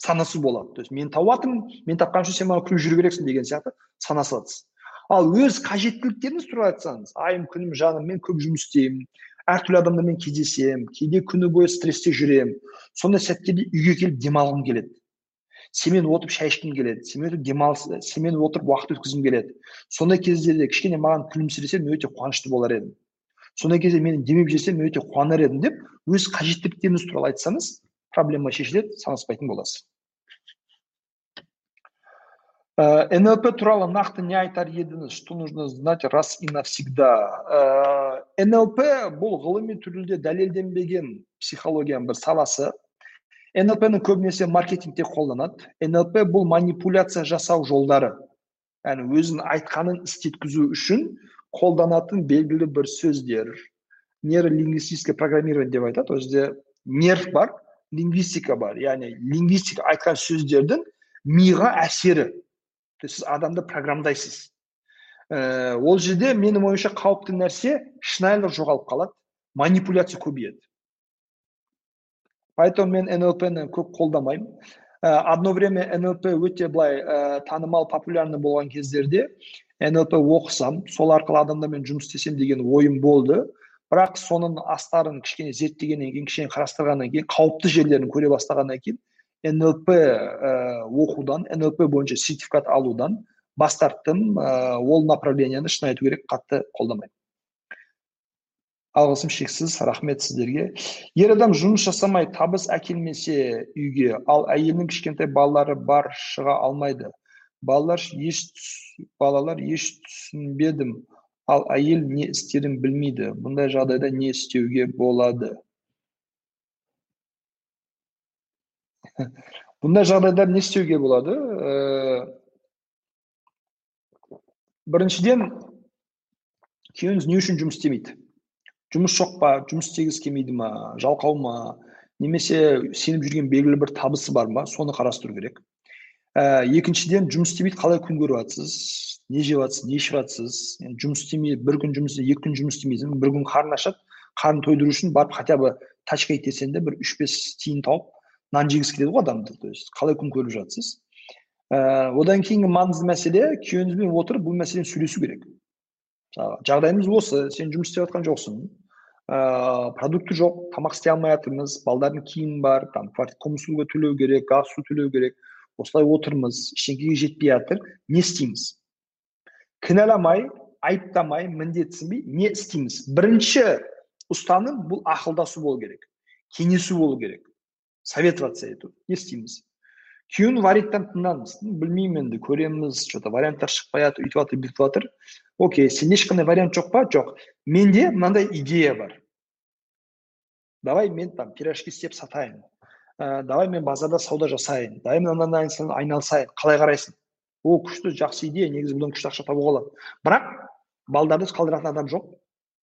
Санасу болады. То есть мен тауып жатырмын мен тапқан үшін сен маған күліп жүру керексің деген сияқты сана саласыз ал өз қажеттіліктеріңіз туралы айтсаңыз айым күнім жаным мен көп жұмыс істеймін әртүрлі адамдармен кездесемін кейде күні бойы стрессте жүремін сондай сәттерде үйге келіп демалғым келеді. Сенімен отырып шай ішкім келеді сенімен демалыс сенімен отырып уақыт өткізгім келеді. Сондай кездерде кішкене маған күлімсіресең мен өте қуанышты болар едім. Сондай кезде мені демеп жіберсең мен өте қуанар едім деп өз қажеттіліктеріңіз туралы айтсаңыз проблема шешіледі санаспайтын боласыз. Э, нлп туралы нақты не айтар едіңіз? Что нужно знать раз и навсегда? Э, нлп бұл ғылыми түрде дәлелденбеген психологияның бір саласы. Нлп ны көбінесе маркетингте қолданады. Нлп бұл манипуляция жасау жолдары яғни өзінің айтқанын істеткізу үшін қолданатын белгілі бір сөздер. Нейролингвистическое программирование деп айтады. Ол жерде нерв бар лингвистика бар. Яғни лингвистика айтқан сөздердің миға әсері. Сіз адамды программдайсыз. Ә, ол жерде менің ойымша қауіпті нәрсе шынайылық жоғалып қалады. Манипуляция көбейеді. Поэтому мен нлп ны көп қолдамаймын. Ә, одно время нлп өте былай ә, танымал популярный болған кездерде нлп оқысам сол арқылы адамдармен жұмыс істесем деген ойым болды. Бірақ соның астарын кішкене зерттегеннен кейін кішкене қарастырғаннан кейін қауіпті жерлерін көре бастағаннан кейін нлп ә, оқудан нлп бойынша сертификат алудан бас тарттым. Ә, ол направлениені шын айту керек қатты қолдамаймын. Алғысым шексіз рахмет сіздерге. Ер адам жұмыс жасамай табыс әкелмесе үйге ал әйелінің кішкентай балалары бар шыға алмайды. Балалар еш балалар еш түсінбедім ал әйел не істерін білмейді. Бұндай жағдайда не істеуге болады? [LAUGHS] Бұндай жағдайда не істеуге болады? Біріншіден күйеуіңіз не үшін жұмыс істемейді? Жұмыс жоқ па жұмыс істегісі келмейді ма жалқау ма? Немесе сеніп жүрген белгілі бір табысы бар ма? Соны қарастыру керек. Ә, екіншіден жұмыс істемейді қалай күн көріп жатсыз не жеп жатсыз не ішіп жатсыз енді жұмыс істемей бір күн жұмыс екі күн жұмыс істемейсің. Бір күн қарның ашады қарнын тойдыру үшін барып хотя бы тачка итерсең де бір үш бес тиын тауып нан жегісі келеді ғой адамды. То есть қалай күн көріп жатсыз? Ә, одан кейінгі маңызды мәселе күйеуіңізбен отырып бұл мәселені сөйлесу керек. Жағдайымыз осы. Сен жұмыс істеп жатқан жоқсың. Ыыы продукты жоқ тамақ істей алмай жатырмыз балдардың киімі бар там коммун төлеу керек газ су төлеу керек. Осылай отырмыз ештеңеге жетпей жатыр не істейміз? Кінәламай айыптамай міндетсінбей не істейміз? Бірінші ұстаным бұл ақылдасу болу керек кеңесу болу керек. Советоваться ету не істейміз? Күйеуінің варианттарын тыңдаңыз. Білмеймін енді көреміз че то варианттар шықпай жатыр үйтіп жатыр бүйтіп жатыр. Окей сенде ешқандай вариант жоқ па? Жоқ. Менде мынандай идея бар. Давай мен там пирожки істеп сатайын. Ә, давай мен базарда сауда жасайын. Давай мен мынандай айналысайын қалай қарайсың? О күшті жақсы идея. Негізі бұдан күшті ақша табуға болады. Бірақ балдарды қалдыратын адам жоқ.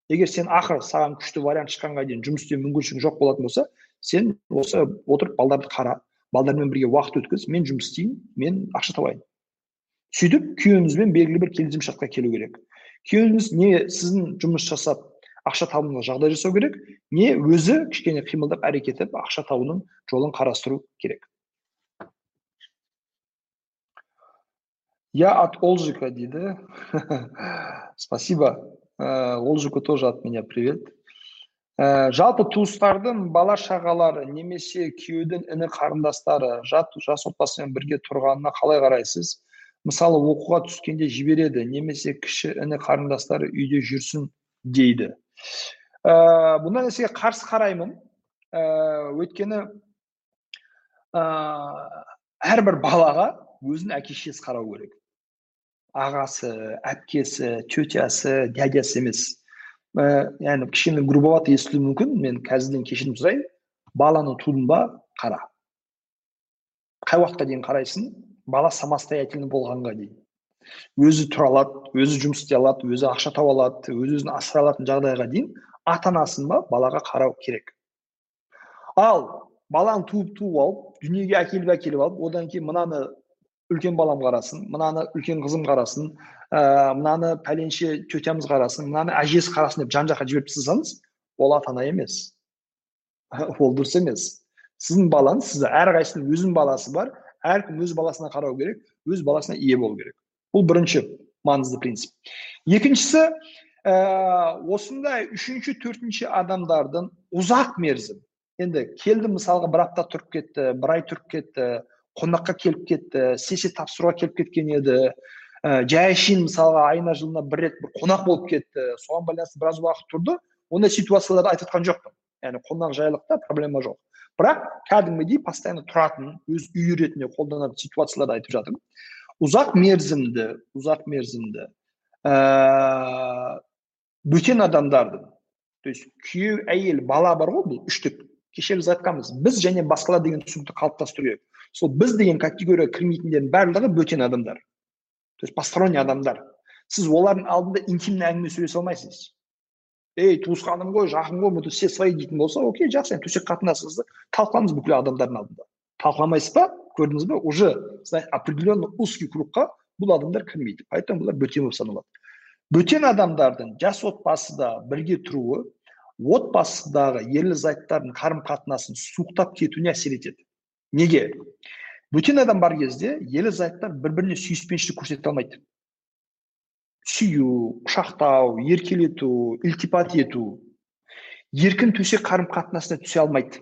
Егер сен ақыры саған күшті вариант шыққанға дейін жұмыс істеу мүмкіншілігі жоқ болатын болса сен осы отырып балдарды қара. Балдармен бірге уақыт өткіз мен жұмыс істеймін мен ақша табайын. Сөйтіп күйеуіңізбен белгілі бір келісімшартқа келу керек. Күйеуіңіз не сіздің жұмыс жасап ақша табуыңызға жағдай жасау керек не өзі кішкене қимылдап әрекет етіп ақша табудың жолын қарастыру керек. Я от олжика дейді. [LAUGHS] Спасибо. Ә, олжику тоже от меня привет. Ә, жалпы туыстардың бала шағалары немесе күйеудің іні қарындастары жат жас отбасымен бірге тұрғанына қалай қарайсыз? Мысалы оқуға түскенде жібереді немесе кіші іні қарындастары үйде жүрсін дейді. Ә, бұндай нәрсеге қарсы қараймын. Ә, өйткені ә, әрбір балаға өзінің әке шешесі қарау керек. Ағасы әпкесі тетясы дядясы емес. Ә, яғни кішкене грубовато естілуі мүмкін. Мен қазірден кешірім сұрайын. Баланы тудың ба? Қара. Қай уақытқа дейін қарайсың? Бала самостоятельный болғанға дейін. Өзі тұра алады өзі жұмыс істей алады өзі ақша таба алады өз өзін асырай алатын жағдайға дейін ата анасын ба балаға қарау керек. Ал баланы туып туып алып дүниеге әкеліп әкеліп алып одан кейін мынаны үлкен балам қарасын мынаны үлкен қызым қарасын ә, мынаны пәленше тетямыз қарасын мынаны әжесі қарасын деп жан жаққа жіберіп тастасаңыз ол ата ана емес. [LAUGHS] Ол дұрыс емес. Сіздің балаңыз сізді әрқайсысының өзінің баласы бар әркім өз баласына қарау керек өз баласына ие болу керек. Бұл бірінші маңызды принцип екіншісі ә, осындай үшінші төртінші адамдардың ұзақ мерзім. Енді келді мысалға бір апта тұрып кетті бір ай тұрып кетті қонаққа келіп кетті сессия тапсыруға келіп кеткен еді. Ә, жай әшейін мысалға айына жылына бір рет бір қонақ болып кетті. Соған байланысты біраз уақыт тұрды. Ондай ситуацияларды айтып жатқан жоқпын. Яғни қонақжайлықта проблема жоқ. Бірақ кәдімгідей постоянно тұратын өз үйі ретінде қолданатын ситуацияларды айтып жатырмын. Ұзақ мерзімді ұзақ мерзімді ә, бөтен адамдардың то есть күйеу әйел бала бар ғой бұл үштік кеше біз айтқанбыз біз және басқалар деген түсінікті қалыптастыру керек. Сол біз деген категорияға кірмейтіндердің барлығы бөтен адамдар. То есть посторонний адамдар. Сіз олардың алдында интимный әңгіме сөйлесе алмайсыз. Ей туысқаным ғой жақын ғой мы все свои дейтін болса окей жақсы. Енді төсек қатынасыңызды талқылаңыз бүкіл адамдардың алдында. Талқыламайсыз ба? Көрдіңіз ба уже определенный узкий кругқа бұл адамдар кірмейді. Поэтому бұлар бөтен болып саналады. Бөтен адамдардың жас отбасыда бірге тұруы отбасыдағы ерлі зайыптардың қарым қатынасын суықтап кетуіне әсер етеді. Неге? Бөтен адам бар кезде ерлі зайыптар бір біріне сүйіспеншілік көрсете алмайды. Сүю құшақтау еркелету ілтипат ету еркін төсек қарым қатынасына түсе алмайды.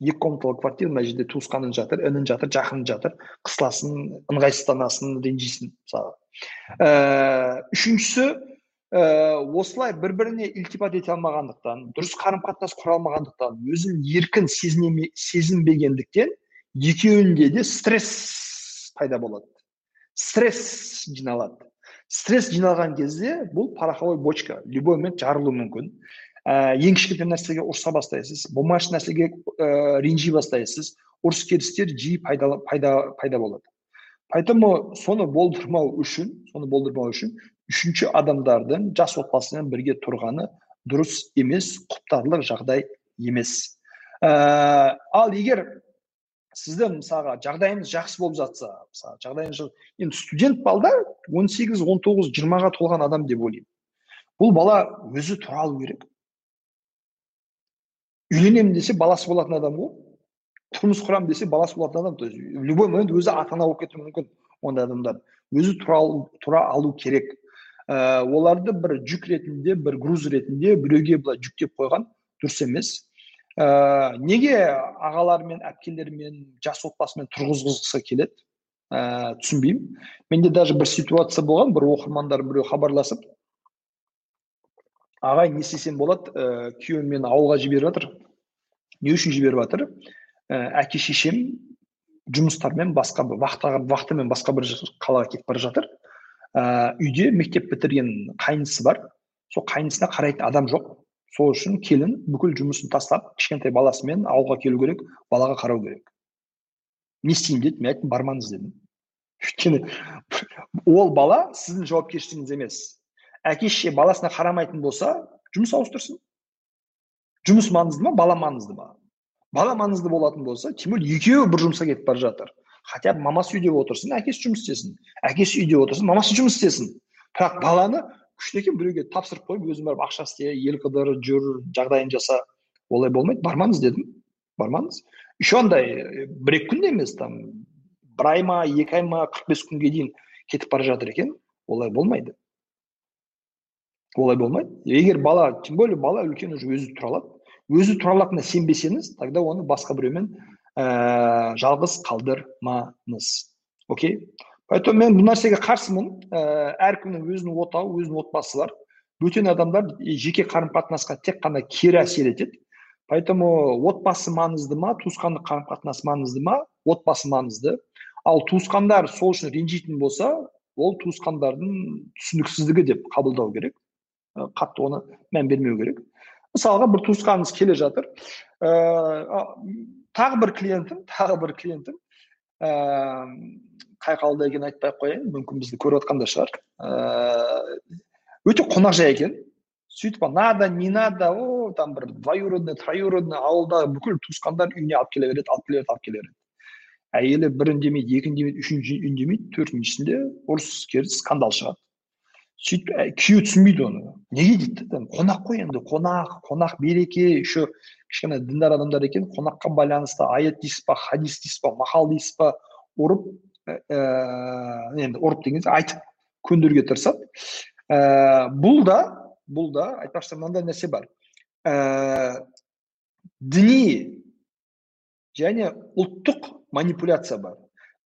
Екі комнаталы квартира мына жерде туысқаның жатыр інің жатыр жақының жатыр қысыласың ыңғайсызданасың ренжисің мысалы. Ә, үшіншісі осылай бір біріне ілтипат ете алмағандықтан дұрыс қарым қатынас құра алмағандықтан өзін еркін сезінбегендіктен екеуінде де стресс пайда болады. Стресс жиналады. Стресс жиналған кезде бұл пороховой бочка любой момент жарылуы мүмкін. Ә, ең кішкентай нәрсеге ұрыса бастайсыз. Болмашы нәрсеге ә, ренжи бастайсыз. Ұрыс керістер жиі пайда, пайда, пайда болады. Поэтому соны болдырмау үшін соны болдырмау үшін үшінші адамдардың жас отбасымен бірге тұрғаны дұрыс емес құптарлық жағдай емес. Ә, ал егер сізді мысалға жағдайыңыз жақсы болып жатса мысалы жағдайыңыз енді студент балда 18 19 жиырмаға толған адам деп ойлаймын. Бұл бала өзі тұра алу керек. Үйленемін десе баласы болатын адам ғой тұрмыс құрамын десе баласы болатын адам то есть любой момент өзі ата ана болып кетуі мүмкін ондай адамдар өзі тұра, тұра алу керек ә, оларды бір жүк ретінде бір груз ретінде біреуге былай жүктеп қойған дұрыс емес ә, неге ағалармен әпкелермен жас отбасымен тұрғызғысы келеді ә, түсінбеймін менде даже бір ситуация болған бір оқырмандар біреу хабарласып ағай не істесем болады? Ә, күйеуім мені ауылға жіберіп жатыр. Не үшін жіберіп жатыр? Ә, әке шешем жұмыстармен басқа бір вахтамен басқа бір қалаға кетіп бара жатыр. Ә, үйде мектеп бітірген қайнысы бар. Сол қайнысына қарайтын адам жоқ. Сол үшін келін бүкіл жұмысын тастап кішкентай баласымен ауылға келу керек балаға қарау керек. Не істеймін деді мен айттым бармаңыз дедім. Өйткені ол бала сіздің жауапкершілігіңіз емес. Әке шеше баласына қарамайтын болса жұмыс ауыстырсын. Жұмыс маңызды ма? Бала маңызды ма? Бала маңызды болатын болса тем более екеуі бір жұмысқа кетіп бара жатыр. Хотя бы мамасы үйде отырсын әкесі жұмыс істесін. Әкесі үйде отырсын мамасы жұмыс істесін. Бірақ баланы күшті екен біреуге тапсырып қойып өзің барып ақша істе ел қыдыр жүр жағдайын жаса. Олай болмайды. Бармаңыз дедім. Бармаңыз. Еще андай бір екі күнде емес там бір ай ма екі ай ма қырық бес күнге дейін кетіп бара жатыр екен. Олай болмайды. Олай болмайды. Егер бала тем более бала үлкен уже өзі тұра алады өзі тұра алатынына сенбесеңіз тогда оны басқа біреумен ә, жалғыз қалдырмаңыз. Окей? Поэтому мен бұл нәрсеге қарсымын. Ә, әркімнің өзінің отауы өзінің отбасы бар бөтен адамдар жеке қарым қатынасқа тек қана кері әсер етеді. Поэтому отбасы маңызды ма туысқандық қарым қатынас маңызды ма? Отбасы маңызды. Ал туысқандар сол үшін ренжитін болса ол туысқандардың түсініксіздігі деп қабылдау керек. Қатты оны мән бермеу керек мысалға бір туысқаныңыз келе жатыр ә, тағы бір клиентім тағы бір клиентім қай қалада екенін айтпай ақ қояйын мүмкін бізді көріп жатқан да шығар ыыы өте қонақжай екен сөйтіп надо не надо о там бір двоюродный троюродный ауылда бүкіл туысқандар үйіне алып келе береді алып келе береді алып келе береді әйелі бір үндемейді екі үндемейді үшінші үндемейді төртіншісінде ұрыс керіс скандал шығады сөйтіп күйеуі түсінбейді оны неге дейді қонақ қой енді қонақ қонақ береке еще кішкене діндар адамдар екен қонаққа байланысты аят дейсіз ба хадис дейсіз ба мақал дейсіз ба ұрып ә, енді ұрып деген айтып көндіруге тырысады. Ә, бұл да бұл да айтпақшы мынандай нәрсе бар. Ә, діни және ұлттық манипуляция бар.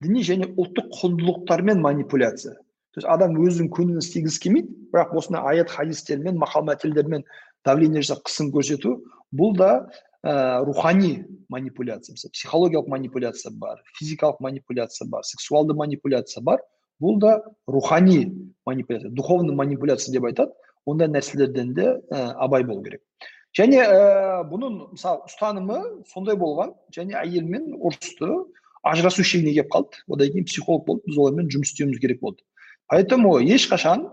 Діни және ұлттық құндылықтармен манипуляция. То есть адам өзінің көңілін істегісі келмейді. Бірақ осындай аят хадистермен мақал мәтелдермен давление жасап қысым көрсету бұл да ә, рухани манипуляция. Мысалы психологиялық манипуляция бар физикалық манипуляция бар сексуалды манипуляция бар. Бұл да рухани манипуляция духовный манипуляция деп айтады. Ондай нәрселерден де ә, абай болу керек. Және ә, бұның мысалы ұстанымы сондай болған. Және әйелмен ұрысты ажырасу шегіне келіп қалды. Одан кейін психолог болып біз олармен жұмыс істеуіміз керек болды. Поэтому ешқашан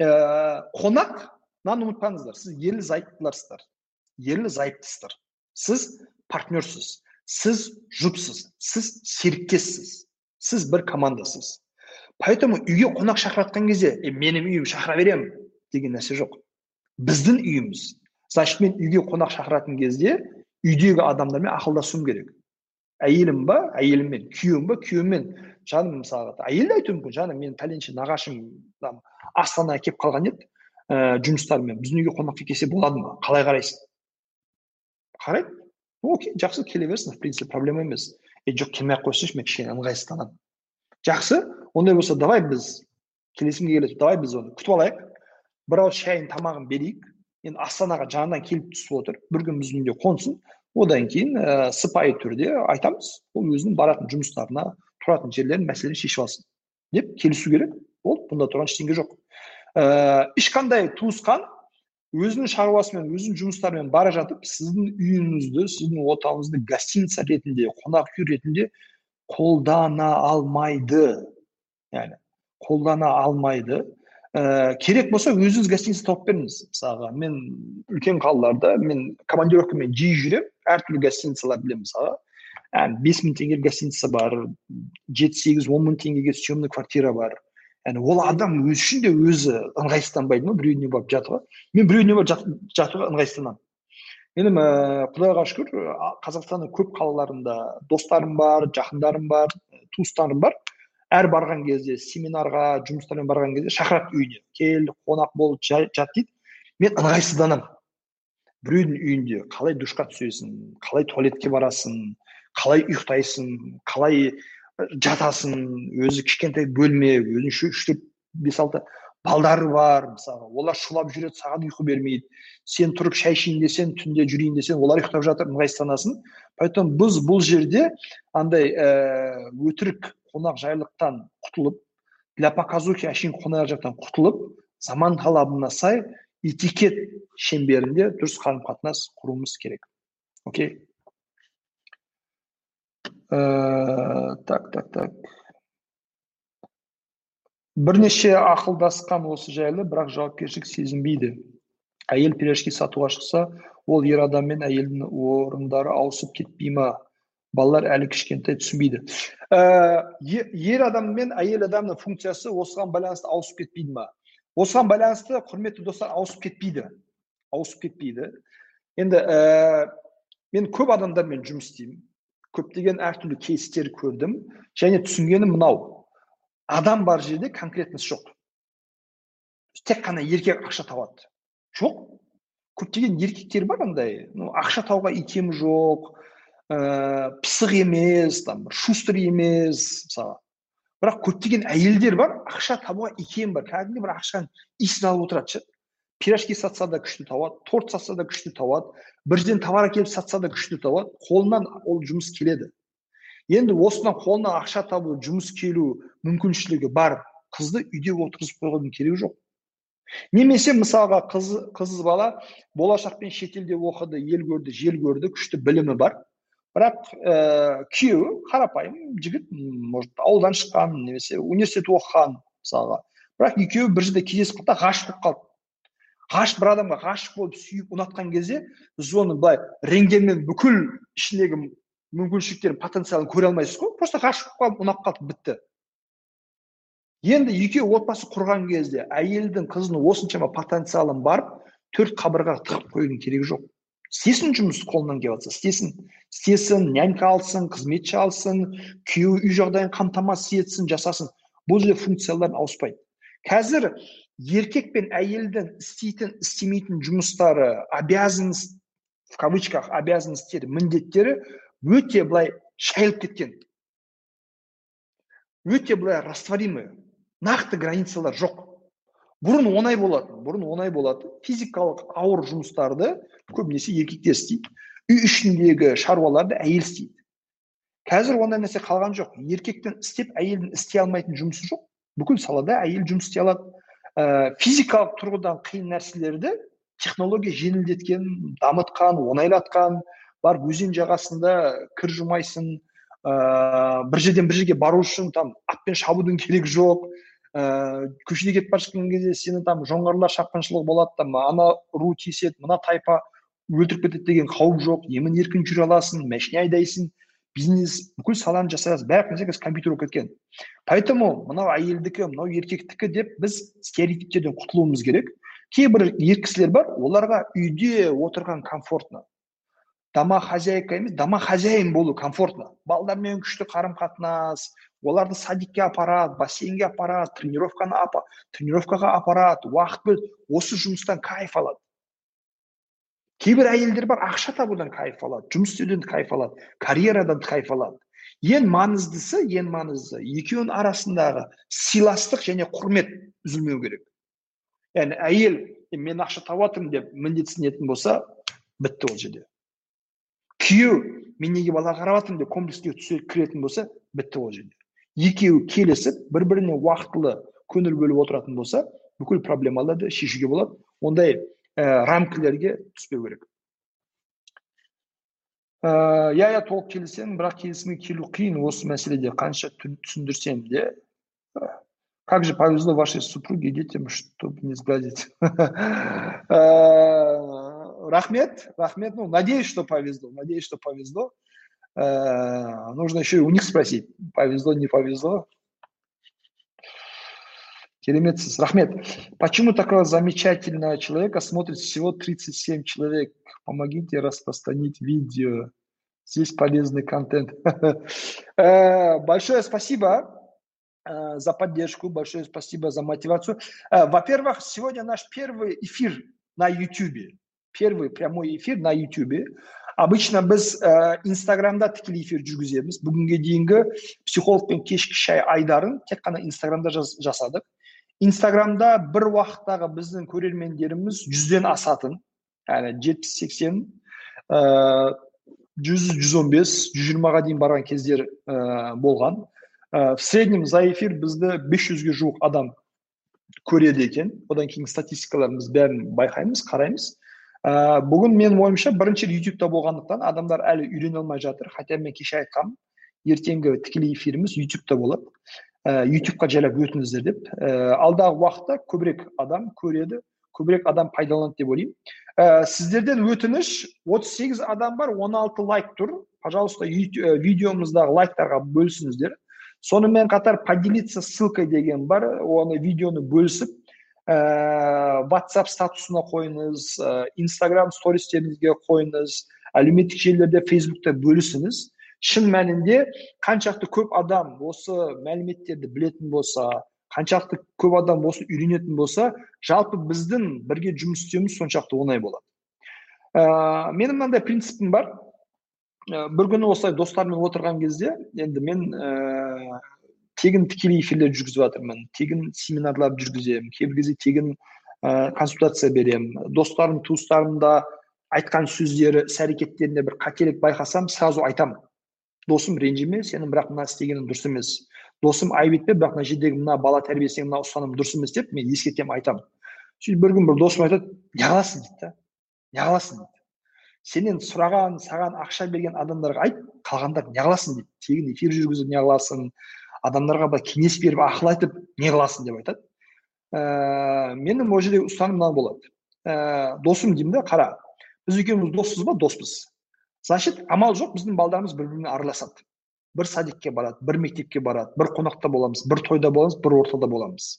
ә, қонақ мынаны ұмытпаңыздар. Сіз ерлі зайыптыларсыздар. Ерлі зайыптысыздар. Сіз партнерсіз сіз жұпсыз. Сіз серіктессіз. Сіз бір командасыз. Поэтому үйге қонақ шақыратын кезде е менің үйім шақыра беремін деген нәрсе жоқ. Біздің үйіміз. Значит мен үйге қонақ шақыратын кезде үйдегі адамдармен ақылдасуым керек. Әйелім ба әйеліммен күйеуім ба күйеуіммен жаным мысалға әйел де айтуы мүмкін жаным мен пәленше нағашым астанаға келіп қалған еді ә, жұмыстарымен. Біздің үйге қонаққа келсе болады ма? Қалай қарайсың? Қарайды окей жақсы келе берсін в принципе проблема емес. Е жоқ келмей ақ қойсыншы мен кішкене ыңғайсызданамын жақсы ондай болса давай біз келісімге келесі давай біз оны күтіп алайық. Бір ауыз шайын тамағын берейік. Енді астанаға жаңадан келіп түсіп отыр. Бір күн біздің үйде қонсын. Одан кейін ә, сыпайы түрде айтамыз. Ол өзінің баратын жұмыстарына тұратын жерлерін мәселені шешіп алсын деп келісу керек болды бұнда тұрған ештеңе жоқ ә, ешқандай туысқан өзінің шаруасымен өзінің жұмыстарымен бара жатып сіздің үйіңізді сіздің отауыңызды гостиница ретінде қонақ үй ретінде қолдана алмайды яғни қолдана алмайды ә, керек болса өзіңіз гостиница тауып беріңіз мысалға мен үлкен қалаларда мен командировкамен жиі жүремін әртүрлі гостиницалар білемін мысалға бес мың теңгелік гостиница бар жеті сегіз он мың теңгеге съемный квартира бар. Яғни ол адам өзі үшін де өзі ыңғайсызданбайды ма? Біреудің барып жатуға мен біреудің барып жатуға ыңғайсызданамын. Енді ә, құдайға шүкір қазақстанның көп қалаларында достарым бар жақындарым бар туыстарым бар. Әр барған кезде семинарға жұмыстармен барған кезде шақырады үйіне. Кел қонақ бол жат дейді. Мен ыңғайсызданамын. Біреудің үйінде қалай душқа түсесің қалай туалетке барасың қалай ұйықтайсың қалай жатасың өзі кішкентай бөлме өзінің үш төрт бес алты балдары бар мысалы. Олар шулап жүреді саған ұйқы бермейді. Сен тұрып шай ішейін десең түнде жүрейін десең олар ұйықтап жатыр ыңғайсызданасың поэтому біз бұл жерде андай ә, өтірік қонақжайлықтан құтылып для показухи әшейін қонақжайлықтан құтылып заман талабына сай этикет шеңберінде дұрыс қарым қатынас құруымыз керек. Окей? Так так так. Бірнеше ақылдасқан осы жайлы бірақ жауапкершілік сезінбейді. Әйел пирожки сатуға шықса ол ер адам мен әйелдің орындары ауысып кетпей ма? Балалар әлі кішкентай түсінбейді. Ә, ер адам мен әйел адамның функциясы осыған байланысты ауысып кетпейді ма? Осыған байланысты құрметті достар ауысып кетпейді. Ауысып кетпейді. Енді ә, мен көп адамдармен жұмыс істеймін. Көптеген әртүрлі кейстер көрдім. Және түсінгенім мынау. Адам бар жерде конкретность жоқ. Тек қана еркек ақша табады жоқ. Көптеген еркектер бар андай. Ну, ақша табуға икемі жоқ. Ә, пысық емес там шустер емес мысалы. Бірақ көптеген әйелдер бар ақша табуға икем бар. Кәдімгідей бір ақшаның иісін алып отырады ше. Пирожки сатса да күшті табады торт сатса да күшті табады бірден товар әкеліп сатса да күшті табады қолынан ол жұмыс келеді. Енді осыдан қолына ақша табу жұмыс келу мүмкіншілігі бар. Қызды үйде отырғызып қойғанның керегі жоқ. Немесе мысалға қыз қыз бала болашақпен шетелде оқыды ел көрді жел көрді күшті білімі бар. Бірақ ә, күйеуі қарапайым жігіт может ауылдан шыққан немесе университет оқыған мысалға. Бірақ екеуі бір жерде кездесіп қалды да ғашық болып қалды. Ғашық бір адамға ғашық болып сүйіп ұнатқан кезде сіз оны былай рентгенмен бүкіл ішіндегі мүмкіншіліктерін потенциалын көре алмайсыз ғой. Просто ғашық болып қалып ұнап қалды бітті. Енді екеуі отбасы құрған кезде әйелдің қыздың осыншама потенциалын барып төрт қабырғаға тығып қоюдың керегі жоқ. Істесін жұмыс қолынан келіп жатса істесін. Істесін нянька алсын қызметші алсын күйеуі үй жағдайын қамтамасыз етсін жасасын. Бұл жерде функциялар ауыспайды. Қазір еркек пен әйелдің істейтін істемейтін жұмыстары обязанность в кавычках обязанностьтері міндеттері өте былай шайылып кеткен. Өте былай растворимый нақты границалар жоқ. Бұрын оңай болатын бұрын оңай болатын физикалық ауыр жұмыстарды көбінесе еркектер істейді. Үй ішіндегі шаруаларды әйел істейді. Қазір ондай нәрсе қалған жоқ. Еркектің істеп әйелдің істей алмайтын жұмысы жоқ. Бүкіл салада әйел жұмыс істей алады. Ә, физикалық тұрғыдан қиын нәрселерді технология жеңілдеткен дамытқан оңайлатқан барып өзен жағасында кір жумайсың ә, бір жерден бір жерге бару үшін там атпен шабудың керегі жоқ ә, көшеде кетіп бара жатқан кезде сені там жоңғарлар шапқыншылығы болады там ана ру тиіседі мына тайпа өлтіріп кетеді деген қауіп жоқ емін еркін жүре аласың машина айдайсың. Бизнес бүкіл саланы жасай аласың барлық нәрсе қазір компьютер болып кеткен. Поэтому мынау әйелдікі мынау еркектікі деп біз стереотиптерден құтылуымыз керек. Кейбір ер кісілер бар оларға үйде отырған комфортно. Домохозяйка емес домохозяин болу комфортно. Балдармен күшті қарым қатынас оларды садикке апарады бассейнге апарады тренировканы апа, тренировкаға апарады уақыт бөліп осы жұмыстан кайф алады. Кейбір әйелдер бар ақша табудан кайф алады жұмыс істеуден кайф алады карьерадан кайф алады ең маңыздысы ең маңыздысы екеуінің арасындағы сыйластық және құрмет үзілмеу керек яғни әйел мен ақша жатырмын деп міндетсінетін болса бітті ол жерде күйеу мен неге бала қарап жатырмын деп комплекске түсе кіретін болса бітті ол жерде екеуі келісіп бір біріне уақытылы көңіл бөліп отыратын болса бүкіл проблемаларды шешуге болады ондай рамкілерге түспеу керек ә, иә иә толық келісемін бірақ келісімге келу қиын осы мәселеде қанша түсіндірсем де как же повезло вашей супруге детям чтобы не сгладить [LAUGHS] рахмет рахмет ну надеюсь что повезло надеюсь что повезло нужно еще и у них спросить повезло не повезло Кереметсіз. Рахмет. Почему такого замечательного человека смотрит всего 37 человек? Помогите распространить видео. Здесь полезный контент. [LAUGHS] Э, большое спасибо э, за поддержку, большое спасибо за мотивацию. Э, во-первых, сегодня наш первый эфир на YouTube. Первый прямой эфир на YouTube. обычно біз ә, инстаграмда тікелей эфир жүргіземіз бүгінге дейінгі психолог пен кешкі шай айдарын тек қана инстаграмда жасадық Инстаграмда бір уақыттағы біздің көрермендеріміз жүзден асатын яғни жетпіс сексен ыыы жүз жүз он бес жүз жиырмаға дейін барған кездер ә, болған ә, в среднем за эфир бізді 500-ге жуық адам көреді екен одан кейін статистикаларымыз бәрін байқаймыз қараймыз ә, бүгін менің ойымша бірінші ютубта болғандықтан адамдар әлі үйрене алмай жатыр хотя мен кеше айтқанмын ертеңгі тікелей эфиріміз ютубта болады ә, ютубқа жайлап өтіңіздер деп ә, алдағы уақытта көбірек адам көреді көбірек адам пайдаланады деп ойлаймын ә, сіздерден өтініш 38 адам бар 16 лайк тұр пожалуйста видеомыздағы лайктарға бөлісіңіздер сонымен қатар поделиться ссылкой деген бар оны видеоны бөлісіп ә, whatsapp статусына қойыңыз ә, инстаграм стористеріңізге қойыңыз әлеуметтік желілерде фейсбукта бөлісіңіз шын мәнінде қаншақты көп адам осы мәліметтерді білетін болса қаншалықты көп адам осы үйренетін болса жалпы біздің бірге жұмыс істеуіміз соншалықты оңай болады. Ә, менің мынандай принципім бар. Ә, бір күні осылай достарыммен отырған кезде енді мен ә, тегін тікелей эфирлер жүргізіп жатырмын тегін семинарлар жүргіземін кейбір кезде тегін ә, консультация беремін. Достарым туыстарым да айтқан сөздері іс әрекеттерінде бір қателік байқасам сразу айтамын. Досым ренжіме сенің бірақ мына істегенің дұрыс емес. Досым айып етпе бірақ мына жердегі мына бала тәрбиесіндегі мына ұстаным дұрыс емес деп мен ескертемін айтамын. Сөйтіп бір күн бір досым айтады неғыласың дейді да. Неғыласың дейді. Сенен сұраған саған ақша берген адамдарға айт қалғандар неғыласың дейді. Тегін эфир жүргізіп неғыласың адамдарға былай кеңес беріп ақыл айтып неғыласың деп айтады. Ә, менің ол жердегі ұстаным мынау болады. Ә, досым деймін да қара біз екеуміз доспыз ба? Доспыз значит амал жоқ біздің балдарымыз бір біріне араласады. Бір садикке барады бір мектепке барады бір қонақта боламыз бір тойда боламыз бір ортада боламыз.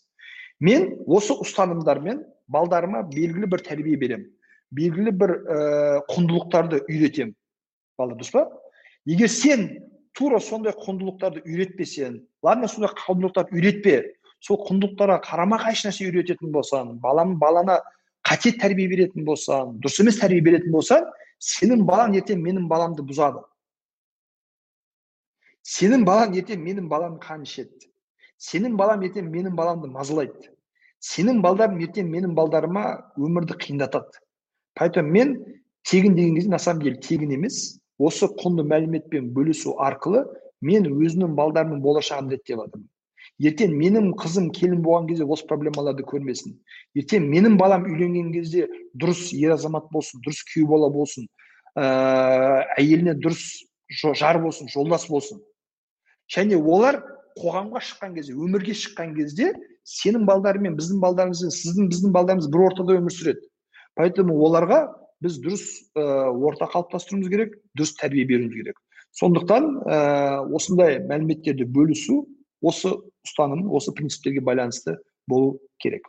Мен осы ұстанымдармен балдарыма белгілі бір тәрбие беремін белгілі бір ә, құндылықтарды үйретемін бала дұрыс па? Егер сен тура сондай құндылықтарды үйретпесең ладно сондай құндылықтарды үйретпе сол құндылықтарға қарама қайшы нәрсе үйрететін болсаң балам баланы қате тәрбие беретін болсаң дұрыс емес тәрбие беретін болсаң сенің балаң ертең менің баламды бұзады сенің балаң ертең менің баламның қанын ішеді сенің балам ертең менің баламды мазалайды сенің балдарың ертең менің балдарыма өмірді қиындатады поэтому мен тегін деген кезде на самом деле тегін емес осы құнды мәліметпен бөлісу арқылы мен өзімнің балдарымның болашағын реттеп жатырмын ертең менің қызым келін болған кезде осы проблемаларды көрмесін. Ертең менің балам үйленген кезде дұрыс ер азамат болсын дұрыс күйеу бала болсын ә, әйеліне дұрыс жар болсын жолдас болсын. Және олар қоғамға шыққан кезде өмірге шыққан кезде сенің балдарың мен біздің балдарымыз сіздің біздің балдарымыз бір ортада өмір сүреді. Поэтому оларға біз дұрыс ә, орта қалыптастыруымыз керек дұрыс тәрбие беруіміз керек. Сондықтан ә, осындай мәліметтерді бөлісу осы ұстаным осы принциптерге байланысты болу керек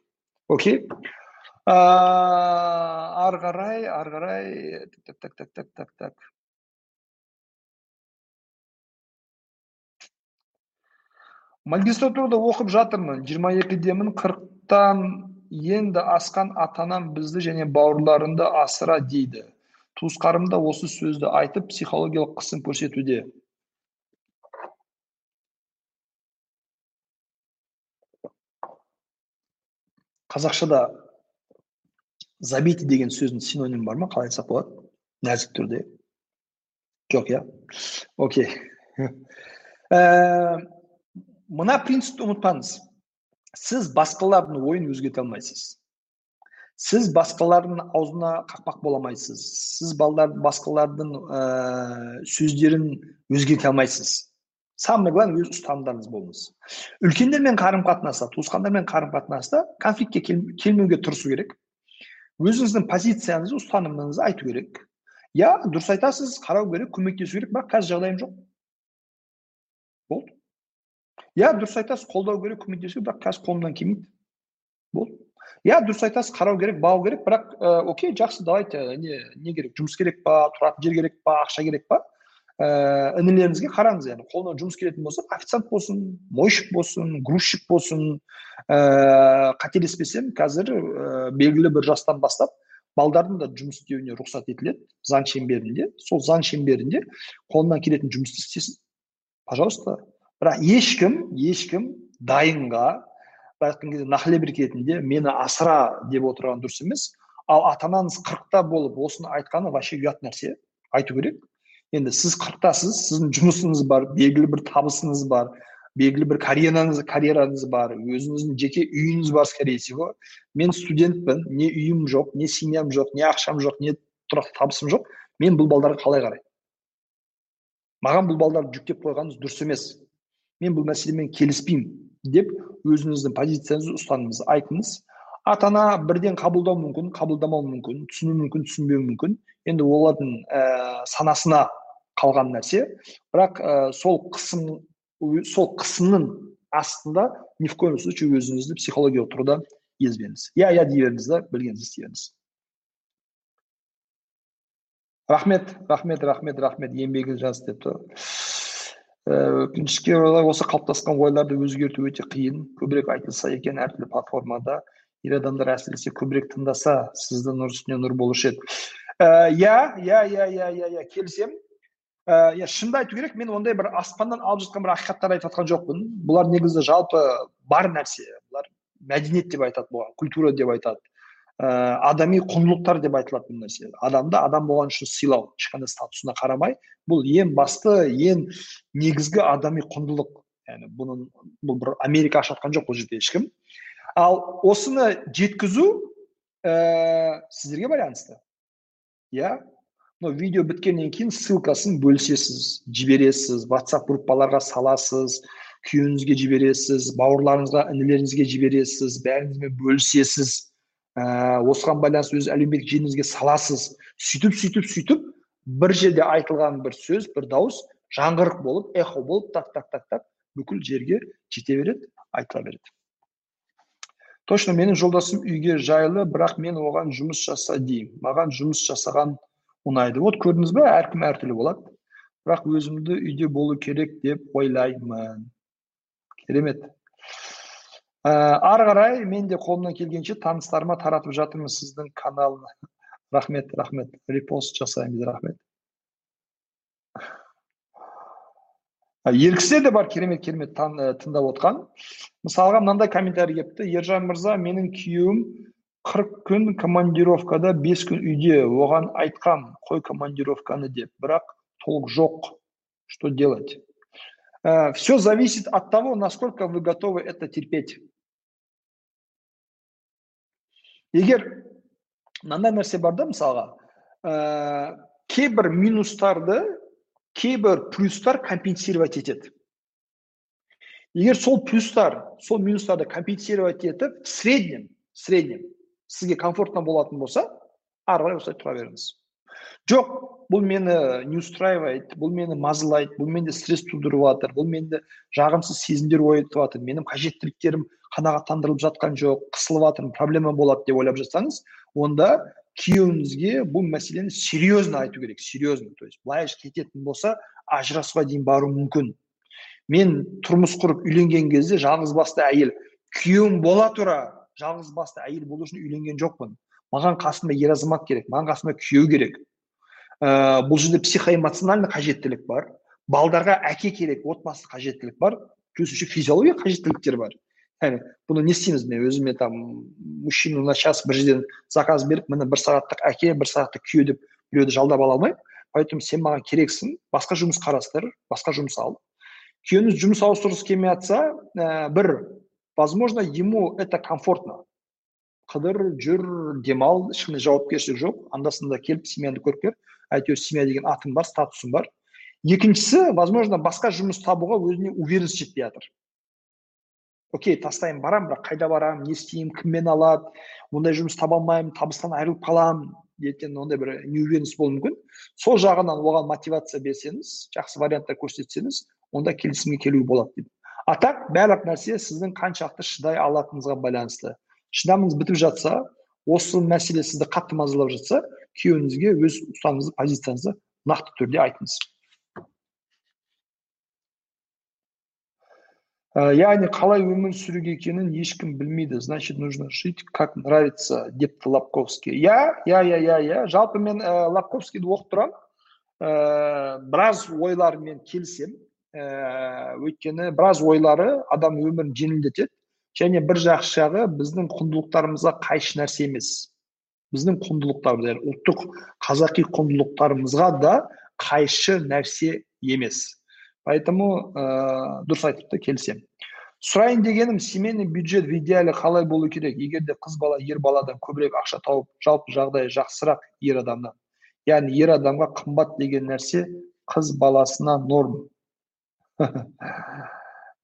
окей ары қарай ары қарай так так так так так так магистратурада оқып жатырмын. Жиырма екідемін қырықтан енді асқан ата анам бізді және бауырларыңды асыра дейді. Туысқаным да осы сөзді айтып психологиялық қысым көрсетуде. Қазақшада забейте деген сөздің синонимі бар ма? Қалай айтсақ болады. Нәзік түрде. Жоқ иә. Окей. Ә, [LAUGHS] мына принципті ұмытпаңыз. Сіз басқалардың ойын өзгерте алмайсыз. Сіз басқалардың аузына қақпақ бола алмайсыз. Сіз балдар, басқалардың ә, сөздерін өзгерте алмайсыз. Самое главное өз ұстанымдарыңыз болыңыз. Үлкендермен қарым қатынаста туысқандармен қарым қатынаста конфликтке келмеуге тырысу керек. Өзіңіздің позицияңызды ұстанымыңызды айту керек. Иә дұрыс айтасыз қарау керек көмектесу керек бірақ қазір жағдайым жоқ. Болды. Иә дұрыс айтасыз қолдау керек көмектесу керек бірақ қазір қолымнан келмейді. Болды. Иә дұрыс айтасыз қарау керек бағу керек бірақ ә, окей жақсы давайте не не керек жұмыс керек па тұратын жер керек па ақша керек па? Ә, інілеріңізге қараңыз яғни қолынан жұмыс келетін болса официант болсын мойщик болсын грузчик болсын ә, қателеспесем қазір ә, белгілі бір жастан бастап балдардың да жұмыс істеуіне рұқсат етіледі заң шеңберінде сол заң шеңберінде қолынан келетін жұмысты істесін пожалуйста бірақ ешкім ешкім дайынға былай айтқан кезде нахле ретінде мені асыра деп отырған дұрыс емес ал ата анаңыз қырықта болып осыны айтқаны вообще ұят нәрсе айту керек енді сіз қырықтасыз сіздің жұмысыңыз бар белгілі бір табысыңыз бар белгілі бір карьераңыз карьераңыз бар өзіңіздің жеке үйіңіз бар скорее всего. Мен студентпін не үйім жоқ не семьям жоқ не ақшам жоқ не тұрақты табысым жоқ. Мен бұл балдарға қалай қараймын? Маған бұл балдарды жүктеп қойғаныңыз дұрыс емес. Мен бұл мәселемен келіспеймін деп өзіңіздің позицияңызды ұстаныңыз айтыңыз. Ата ана бірден қабылдау мүмкін қабылдамауы мүмкін түсіну мүмкін түсінбеуі мүмкін. Енді олардың ә, санасына қалған нәрсе. Бірақ ә, сол қысым сол қысымның астында ни в коем случае өзіңізді психологиялық тұрғыда езбеңіз. Иә иә дей беріңіз да білгеніңізді істей беріңіз рахмет рахмет рахмет рахмет еңбегі жаз депті. Өкінішке орай осы қалыптасқан ойларды өзгерту өте қиын. Көбірек айтылса екен әртүрлі платформада. Ер адамдар әсіресе көбірек тыңдаса сіздің нұр үстіне нұр болушы еді. Иә иә иә иә иә иә келісемін. Ә, шынымды айту керек мен ондай бір аспаннан алып жатқан бір ақиқаттар айтып жатқан жоқпын. Бұлар негізі жалпы бар нәрсе. Бұлар мәдениет деп айтады бұған культура деп айтады. Ә, адами құндылықтар деп айтылады бұл нәрсе. Адамды адам болған үшін сыйлау ешқандай статусына қарамай бұл ең басты ең негізгі адами құндылық. Яғни бұның бұл бір америка ашып жатқан жоқ бұл жерде ешкім. Ал осыны жеткізу ә, сіздерге байланысты. Иә? Мынау видео біткеннен кейін ссылкасын бөлісесіз жібересіз ватсап группаларға саласыз күйеуіңізге жібересіз бауырларыңызға інілеріңізге жібересіз бәріңізбен бөлісесіз. Ә, осыған байланысты өз әлеуметтік желіңізге саласыз. Сөйтіп сөйтіп сөйтіп бір жерде айтылған бір сөз бір дауыс жаңғырық болып эхо болып так так так так бүкіл жерге жете береді айтыла береді. Точно менің жолдасым үйге жайлы бірақ мен оған жұмыс жаса деймін маған жұмыс жасаған ұнайды вот көрдіңіз ба әркім әртүрлі болады бірақ өзімді үйде болу керек деп ойлаймын керемет ә, ары қарай мен де қолымнан келгенше таныстарыма таратып жатырмын сіздің каналны рахмет рахмет репост жасаймыз рахмет еркісі де бар керемет керемет тыңдап отқан мысалға мынандай комментарий келіпті ержан мырза менің күйеуім қырық күн командировкада бес күн үйде. Оған айтқам қой командировканы деп. Бірақ толық жоқ что делать. Ә, все зависит от того насколько вы готовы это терпеть. Егер мынандай нәрсе бар да мысалға ә, кейбір минустарды кейбір плюстар компенсировать етеді. Егер сол плюстар сол минустарды компенсировать етіп в среднем в среднем сізге комфортно болатын болса ары қарай осылай тұра беріңіз. Жоқ бұл мені не устраивает бұл мені мазалайды бұл менде стресс тудырып жатыр бұл менде жағымсыз сезімдер оятып жатыр менің қажеттіліктерім қанағаттандырылып жатқан жоқ қысылып жатырмын проблема болады деп ойлап жатсаңыз онда күйеуіңізге бұл мәселені серьезно айту керек серьезно. То есть былай кететін болса ажырасуға дейін баруы мүмкін. Мен тұрмыс құрып үйленген кезде жалғыз басты әйел күйеуім бола тұра жалғыз басты әйел болу үшін үйленген жоқпын. Маған қасымда ер азамат керек маған қасымда күйеу керек. Ә, бұл жерде психоэмоциональный қажеттілік бар. Балдарға әке керек отбасы қажеттілік бар. Плюс еще физиологиялық қажеттіліктер бар. Яғни бұны не істейміз мен өзіме там мужчина на час бір жерден заказ беріп міне бір сағаттық әке бір сағаттық күйеу деп біреуді жалдап ала алмаймын. Поэтому сен маған керексің басқа жұмыс қарастыр басқа жұмыс ал. Күйеуіңіз жұмыс ауыстырғысы келмей жатса ә, бір возможно ему это комфортно. Қыдыр жүр демал ешқандай жауапкершілік жоқ. Анда санда келіп семьяңды көріп кел әйтеуір семья деген атың бар статусың бар. Екіншісі возможно басқа жұмыс табуға өзіне уверенность жетпей жатыр. Окей тастаймын барамын бірақ қайда барамын не істеймін кіммен алады ондай жұмыс таба алмаймын табыстан айырылып қаламын деген ондай бір неуверенность болуы мүмкін. Сол жағынан оған мотивация берсеңіз жақсы варианттар көрсетсеңіз онда келісімге келуге болады дейді. А так барлық нәрсе сіздің қаншалықты шыдай алатыныңызға байланысты. Шыдамыңыз бітіп жатса осы мәселе сізді қатты мазалап жатса күйеуіңізге өз ұстанымыңызды позицияңызды нақты түрде айтыңыз. Э, яғни қалай өмір сүру екенін ешкім білмейді. Значит нужно жить как нравится депті лапковский иә иә иә иә иә жалпы мен ә, лапковскийді оқып тұрамын ә, біраз ойларымен келісемін. Ә, өйткені біраз ойлары адам өмірін жеңілдетеді. Және бір жақсы жағы біздің құндылықтарымызға қайшы нәрсе емес. Біздің құндылықтарымыз яғни ұлттық қазақи құндылықтарымызға да қайшы нәрсе емес. Поэтому ә, дұрыс айтыпты келісемін. Сұрайын дегенім семейный бюджет в идеале қалай болу керек? Егер де қыз бала ер баладан көбірек ақша тауып жалпы жағдайы жақсырақ ер адамнан. Яғни ер адамға қымбат деген нәрсе қыз баласына норм.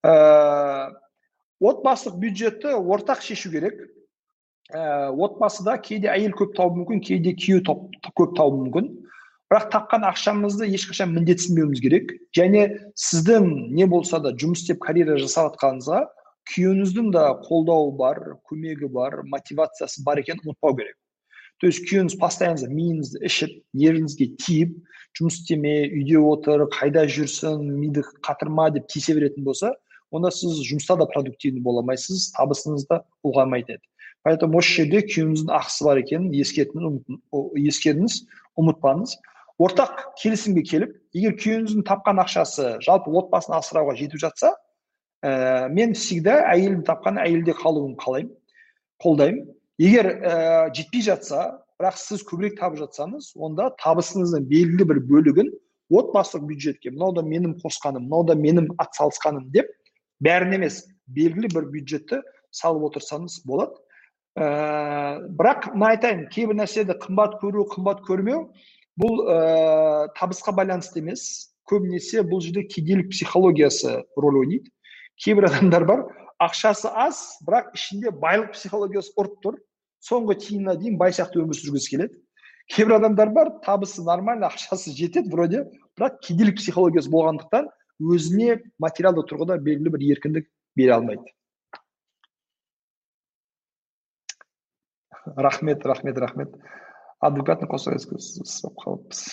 Ә, отбасылық бюджетті ортақ шешу керек. Ә, отбасыда кейде әйел көп табуы мүмкін кейде күйеу көп табуы мүмкін. Бірақ тапқан ақшамызды ешқашан міндетсінбеуіміз керек. Және сіздің не болса да жұмыс істеп карьера жасап жатқаныңызға күйеуіңіздің да қолдауы бар көмегі бар мотивациясы бар екенін ұмытпау керек. То есть күйеуіңіз постоянно миыңызды ішіп нервіңізге тиіп жұмыс істеме үйде отыр қайда жүрсің миды қатырма деп тиісе беретін болса онда сіз жұмыста да продуктивный бола алмайсыз табысыңыз да ұлғаймайды поэтому осы жерде күйеуіңіздің ақысы бар екенін ескеріңіз ұмытпаңыз. Ортақ келісімге келіп егер күйеуіңіздің тапқан ақшасы жалпы отбасын асырауға жетіп жатса ә, мен всегда әйелім тапқан әйелде қалуын қалаймын қолдаймын. Егер ә, жетпей жатса бірақ сіз көбірек табып жатсаңыз онда табысыңыздың белгілі бір бөлігін отбасылық бюджетке мынау да менің қосқаным мынау да менің атсалысқаным деп бәрін емес белгілі бір бюджетті салып отырсаңыз болады. Ә, бірақ мына айтайын кейбір нәрседі қымбат көру қымбат көрмеу бұл ә, табысқа байланысты емес. Көбінесе бұл жерде кедейлік психологиясы рөл ойнайды. Кейбір адамдар бар ақшасы аз бірақ ішінде байлық психологиясы ұрып тұр. Соңғы тиынына дейін бай сияқты өмір сүргісі келеді. Кейбір адамдар бар табысы нормально ақшасы жетеді вроде бірақ кедейлік психологиясы болғандықтан өзіне материалды тұрғыда белгілі бір еркіндік бере алмайды. Рахмет рахмет рахмет. Адекватный қосып қалыппыз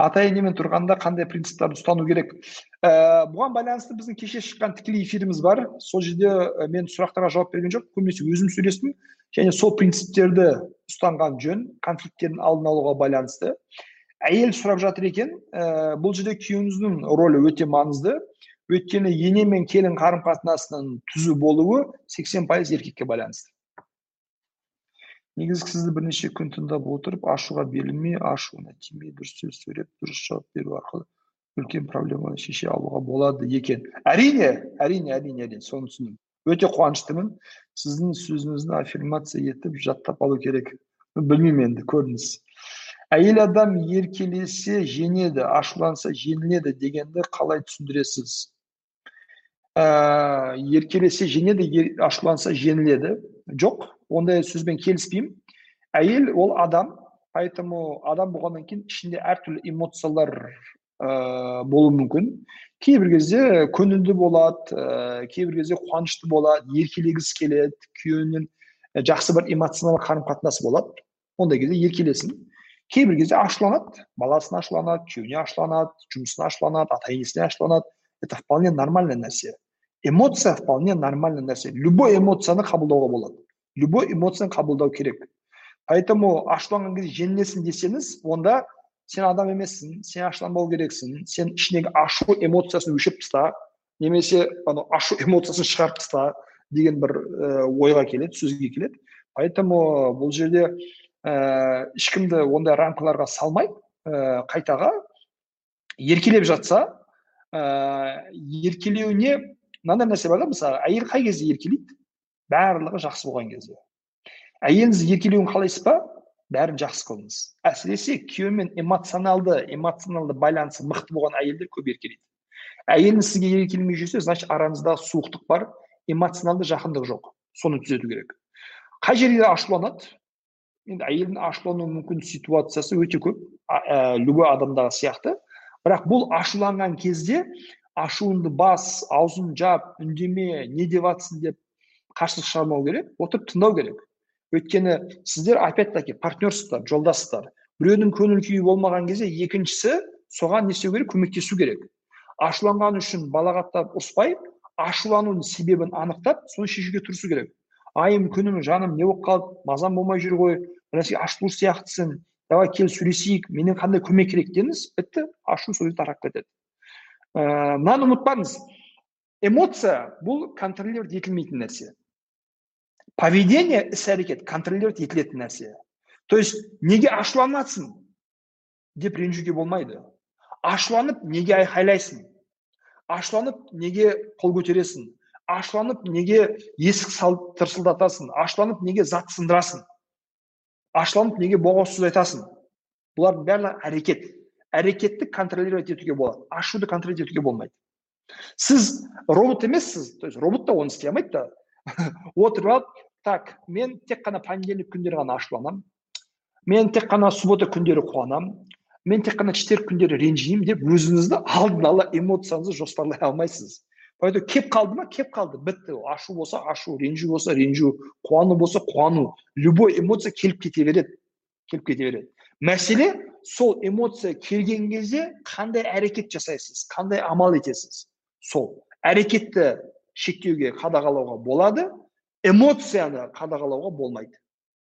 ата енемен тұрғанда қандай принциптарды ұстану керек? Ә, бұған байланысты біздің кеше шыққан тікелей эфиріміз бар. Сол жерде ә, мен сұрақтарға жауап берген жоқ көбінесе өзім сөйлестім. Және сол принциптерді ұстанған жөн конфликттердің алдын алуға байланысты. Әйел сұрап жатыр екен. Ә, бұл жерде күйеуіңіздің рөлі өте маңызды. Өйткені ене мен келін қарым қатынасының түзу болуы 80 пайыз еркекке байланысты. Негізі сізді бірнеше күн тыңдап отырып ашуға берілмей ашуына тимей дұрыс сөз сөйлеп дұрыс жауап беру арқылы үлкен проблеманы шеше алуға болады екен. Әрине әрине әрине әрине соны түсіндім. Өте қуаныштымын. Сіздің сөзіңізді аффирмация етіп жаттап алу керек. Білмеймін енді көріңіз әйел адам еркелесе жеңеді ашуланса жеңіледі дегенді қалай түсіндіресіз? Ә, еркелесе жеңеді ашуланса жеңіледі жоқ. Ондай сөзбен келіспеймін. Әйел ол адам поэтому адам болғаннан кейін ішінде әртүрлі эмоциялар ә, болуы мүмкін. Кейбір кезде көңілді болады ә, кейбір кезде қуанышты болады еркелегісі келеді күйеуінен жақсы бір эмоционалдық қарым қатынасы болады. Ондай кезде еркелесін. Кейбір кезде ашуланады баласына ашуланады күйеуіне ашуланады жұмысына ашуланады ата енесіне ашуланады. Это вполне нормальный нәрсе. Эмоция вполне нормальный нәрсе. Любой эмоцияны қабылдауға болады. Любой эмоцияны қабылдау керек. Поэтому ашуланған кезде жеңілесің десеңіз онда сен адам емессің сен ашуланбау керексің сен ішіңдегі ашу эмоциясын өшіріп таста немесе анау ашу эмоциясын шығарып таста деген бір ә, ойға келеді сөзге келеді. Поэтому бұл жерде ә, ешкімді ондай рамкаларға салмай ә, қайтаға еркелеп жатса ә, еркелеуіне мынандай нәрсе бар да мысалы әйел қай кезде еркелейді? Барлығы жақсы болған кезде. Әйеліңіз еркелеуін қалайсыз ба? Бәрін жақсы қылыңыз. Әсіресе күйеуімен эмоционалды эмоционалды байланысы мықты болған әйелдер көп еркелейді. Әйеліңіз сізге еркелемей жүрсе значит араңызда суықтық бар эмоционалды жақындық жоқ. Соны түзету керек. Қай жерде ашуланады? Енді әйелдің ашулану мүмкін ситуациясы өте көп ә, любой адамдағы сияқты. Бірақ бұл ашуланған кезде ашуыңды бас аузын жап үндеме не деп жатсың деп қарсылық шығармау керек отырып тыңдау керек. Өйткені сіздер опять таки партнерсыздар жолдассыздар біреудің көңіл күйі болмаған кезде екіншісі соған не істеу керек көмектесу керек. Ашуланғаны үшін балағаттап ұрыспай ашуланудың себебін анықтап соны шешуге тырысу керек. Айым күнім жаным не болып қалды? Мазам болмай жүр ғой. Бір нәрсеге ашулы сияқтысың. Давай кел сөйлесейік. Менен қандай көмек керек деңіз? Бітті ашу сол жерде тарап кетеді. Ә, мынаны ұмытпаңыз. Эмоция бұл контролировать етілмейтін нәрсе. Поведение іс әрекет контролировать етілетін нәрсе. То есть неге ашуланасың? Деп ренжуге болмайды. Ашуланып неге айқайлайсың? Ашуланып неге қол көтересің? Ашуланып неге есік салып тырсылдатасың? Ашуланып неге зат сындырасың? Ашуланып неге боғауыз айтасың? Бұлардың барлығы әрекет. Әрекетті контролировать етуге болады. Ашуды контролировать етуге болмайды. Сіз робот емессіз? То есть робот та оны істей алмайды да. [LAUGHS] Отырып алып так мен тек қана понедельник күндері ғана ашуланамын мен тек қана суббота күндері қуанамын мен тек қана четверг күндері ренжимін деп өзіңізді алдын ала эмоцияңызды жоспарлай алмайсыз. Поэтому кеп қалды ма? Кеп қалды. Бітті. Ашу болса ашу ренжу болса ренжу қуану болса қуану. Любой эмоция келіп кете береді. Келіп кете береді. Мәселе сол эмоция келген кезде қандай әрекет жасайсыз қандай амал етесіз? Сол әрекетті шектеуге қадағалауға болады. Эмоцияны қадағалауға болмайды.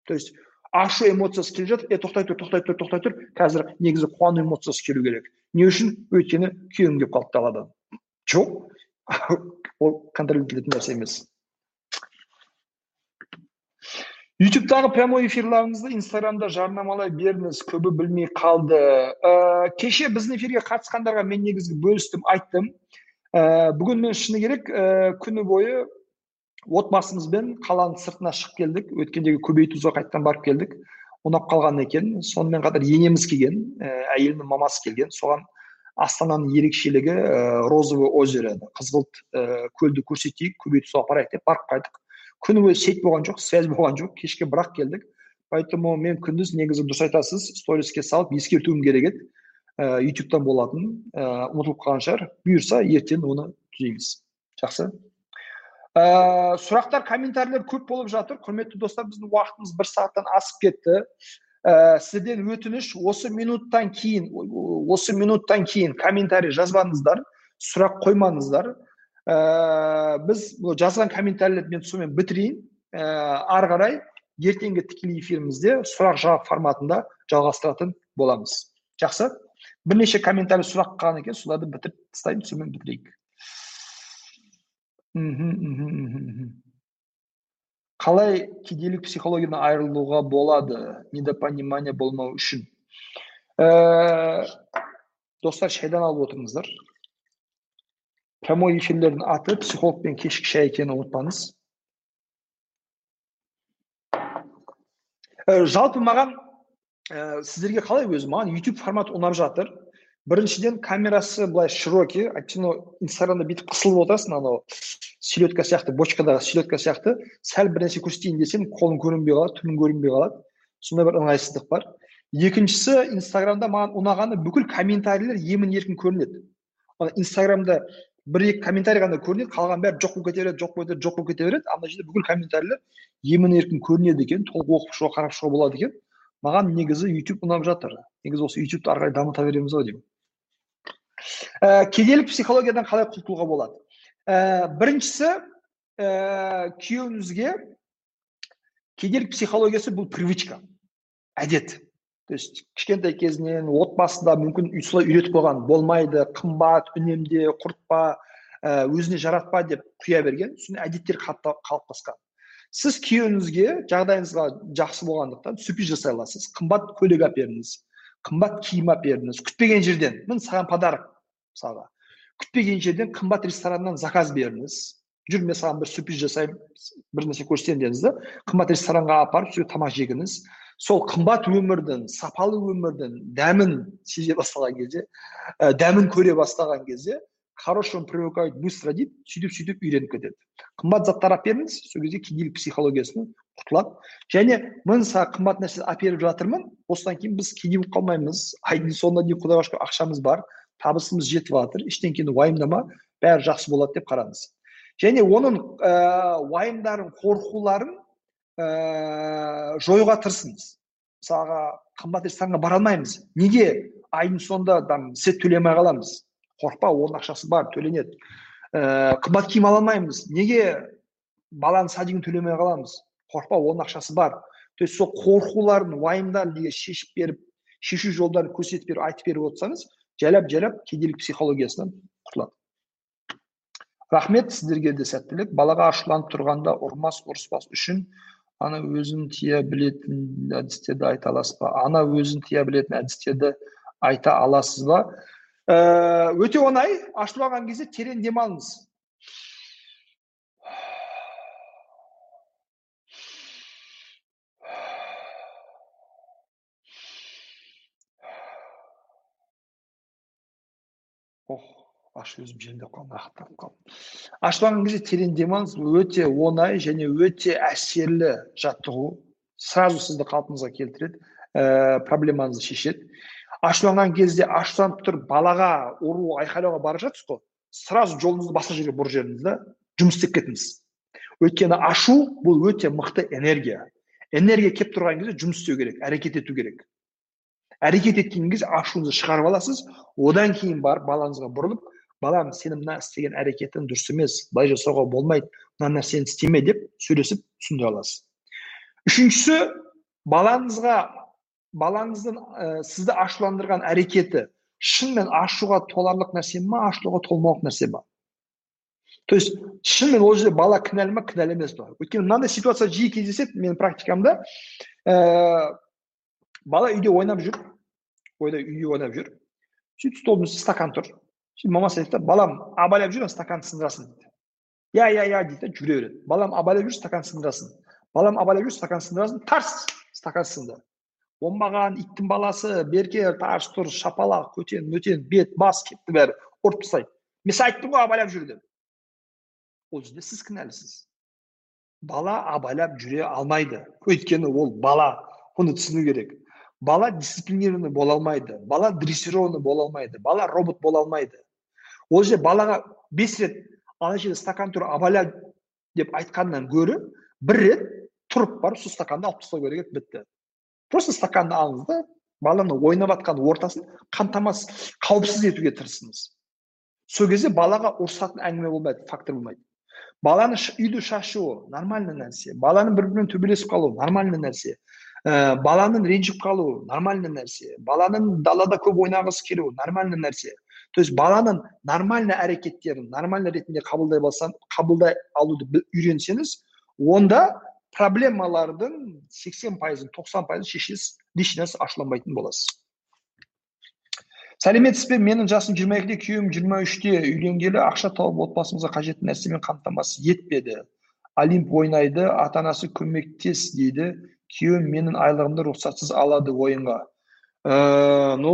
То есть ашу эмоциясы келіп жатыр е тоқтай тұр тоқтай тұр тоқтай тұр қазір негізі қуану эмоциясы келу керек. Не үшін? Өйткені күйеуім келіп қалды даладан жоқ. [LAUGHS] Ол контроль етілетін нәрсе емес. Ютубтағы прямой эфирларыңызды инстаграмда жарнамалай беріңіз көбі білмей қалды. Ә, кеше біздің эфирге қатысқандарға мен негізі бөлістім айттым. Ә, бүгін мен шыны керек ә, күні бойы отбасымызбен қаланың сыртына шығып келдік. Өткендегі көбейтузға қайтадан барып келдік. Ұнап қалған екен. Сонымен қатар енеміз келген ә, әйелімнің мамасы келген. Соған астананың ерекшелігі ә, розовый озеро қызғылт ә, көлді көрсетейік көбейтұзға апарайық деп барып қайттық. Күні бойы сеть болған жоқ связь болған жоқ. Кешке бірақ келдік. Поэтому мен күндіз негізі дұрыс айтасыз сториске салып ескертуім керек еді. Ә, ютубтан болатын ә, ұмытылып қалған шығар. Бұйырса ертең оны түзейміз. Жақсы? Ә, сұрақтар комментарийлер көп болып жатыр. Құрметті достар біздің уақытымыз бір сағаттан асып кетті. Ә, сіздерден өтініш осы минуттан кейін осы минуттан кейін комментарий жазбаңыздар сұрақ қоймаңыздар ә, біз жазған комментарийлерді мен сонымен бітірейін. Ә, ары қарай ертеңгі тікелей эфирімізде сұрақ жауап форматында жалғастыратын боламыз. Жақсы. Бірнеше комментарий сұрақ қалған екен соларды бітіріп тастаймын сонымен бітірейік. Қалай кедейлік психологиядан айырылуға болады недопонимание болмау үшін? Ә, достар шайдан алып отырыңыздар. Прямой эфирлердің аты психолог пен кешкі шай екенін ұмытпаңыз. Ә, жалпы маған ә, сіздерге қалай өзі маған YouTube формат ұнап жатыр. Біріншіден камерасы былай широкий әйтпесе инстаграмда бүйтіп қысылып отырасың анау селедка сияқты бочкадағы селедка сияқты. Сәл бір нәрсе көрсетейін десем қолың көрінбей қалады түнің көрінбей қалады. Сондай бір ыңғайсыздық бар. Екіншісі инстаграмда маған ұнағаны бүкіл комментарийлер емін еркін көрінеді. Инстаграмда бір екі комментарий ғана көрінеді қалған бәрі жоқ болып кете береді жоқ болып жоқ болып кете береді. Ана жерде бүкіл комментарийлер емін еркін көрінеді екен толық оқып шығуға қарап шығуға болады екен. Маған негізі ютуб ұнап жатыр. Негізі осы ютубты ары қарай дамыта береміз ау деймін. Ә, кедейлік психологиядан қалай құтылуға болады? Ә, біріншісі ә, күйеуіңізге кедейлік психологиясы бұл привычка әдет. То есть кішкентай кезінен отбасында мүмкін солай үйретіп қойған болмайды қымбат үнемде құртпа өзіне жаратпа деп құя берген сондай әдеттер қалыптасқан. Сіз күйеуіңізге жағдайыңызға жақсы болғандықтан сюрприз жасай аласыз. Қымбат көлік алып беріңіз қымбат киім алып беріңіз күтпеген жерден. Міне саған подарок. Мысалға күтпеген жерден қымбат рестораннан заказ беріңіз жүр мен саған бір сюрприз жасаймын бір нәрсе көрсетемін дедіңіз да қымбат ресторанға апарып сол тамақ жегіңіз сол қымбат өмірдің сапалы өмірдің дәмін сезе бастаған кезде ә, дәмін көре бастаған кезде хорошему привыкают быстро дейді сөйтіп сөйтіп үйреніп кетеді қымбат заттар алып беріңіз сол кезде кедейлік психологиясынан құтылады және мен саған қымбат нәрсе алып беріп жатырмын осыдан кейін біз кедей болып қалмаймыз айдың соңына дейін құдайға шүкір ақшамыз бар табысымыз жетіп жатыр ештеңкені уайымдама бәрі жақсы болады деп қараңыз және оның ә, уайымдарын қорқуларын ә, жоюға тырысыңыз. Мысалға қымбат ресторанға бара алмаймыз. Неге? Айдың соңында там свет төлемей қаламыз. Қорықпа оның ақшасы бар төленеді. Ә, қымбат киім ала алмаймыз. Неге? Баланың садигін төлемей қаламыз. Қорықпа оның ақшасы бар. То есть сол қорқуларын уайымдарын егер шешіп беріп шешу жолдарын көрсетіп беріп айтып беріп отырсаңыз жайлап жайлап кедейлік психологиясынан құтылады рахмет сіздерге де сәттілік балаға ашуланып тұрғанда ұрмас ұрыспас үшін ана өзін тия білетін әдістерді айта аласыз ба ана өзін тия білетін әдістерді айта аласыз ба өте оңай ашуланған кезде терең демалыңыз аш өзім жерінде қалдым ақталып қалдым. Ашуланған кезде терең демалыңыз өте оңай және өте әсерлі жаттығу сразу сізді қалпыңызға келтіреді ә, проблемаңызды шешеді. Ашуланған кезде ашуланып тұрып балаға ұру айқайлауға бара жатсыз ғой. Сразу жолыңызды басқа жерге бұрып жіберіңіз да жұмыс істеп кетіңіз. Өйткені ашу бұл өте мықты энергия. Энергия келіп тұрған кезде жұмыс істеу керек әрекет ету керек. Әрекет еткен кезде ашуыңызды шығарып аласыз. Одан кейін барып балаңызға бұрылып балам сенің мына істеген әрекетің дұрыс емес былай жасауға болмайды мына нәрсені істеме деп сөйлесіп түсіндіре аласыз. Үшіншісі балаңызға балаңыздың ә, сізді ашуландырған әрекеті шынымен ашуға толарлық нәрсе ма ашуға толмалық нәрсе ма то есть шынымен ол жерде бала кінәлі ма кінәлі емес па өйткені мынандай ситуация жиі кездеседі менің практикамда. Ә, бала үйде ойнап жүр ойда үйде ойнап жүр. Сөйтіп столдың стакан тұр. Мамасы айтады да балам абайлап жүр стаканды сындырасың дейді иә иә иә дейді да жүре береді балам абайлап жүр стакан сындырасың балам абайлап жүр стакан сындырасың тарс стакан сынды оңбаған иттің баласы берке тарс тұр шапалақ көтен мөтен бет бас кетті бәрі ұрып тастайды мен саған айттым ғой абайлап жүр деп ол жерде сіз кінәлісіз бала абайлап жүре алмайды өйткені ол бала оны түсіну керек бала дисциплинированный бола алмайды бала дрессированный бола алмайды бала робот бола алмайды. Ол жерде балаға бес рет ана жерде стакан тұр абайла деп айтқаннан гөрі бір рет тұрып барып сол стаканды алып тастау керек еді бітті. Просто стаканды алыңыз да баланың ойнап жатқан ортасын қамтамасыз қауіпсіз етуге тырысыңыз. Сол кезде балаға ұрысатын әңгіме болмайды фактор болмайды. Баланы үйде шашуы нормальный нәрсе. Баланың бір бірімен төбелесіп қалуы нормальный нәрсе. Ә, баланың ренжіп қалуы нормальный нәрсе баланың далада көп ойнағысы келуі нормальный нәрсе то есть баланың нормальный әрекеттерін нормальный ретінде қабылдай алсаң қабылдай алуды үйренсеңіз онда проблемалардың сексен пайызын тоқсан пайызын шешесіз раз ашуланбайтын боласыз сәлеметсіз бе менің жасым жиырма екіде күйеуім жиырма үште үйленгелі ақша тауып отбасымызға қажетті нәрсемен қамтамасыз етпеді олимп ойнайды ата анасы көмектес дейді күйеуім менің айлығымды рұқсатсыз алады ойынға. Ә, ну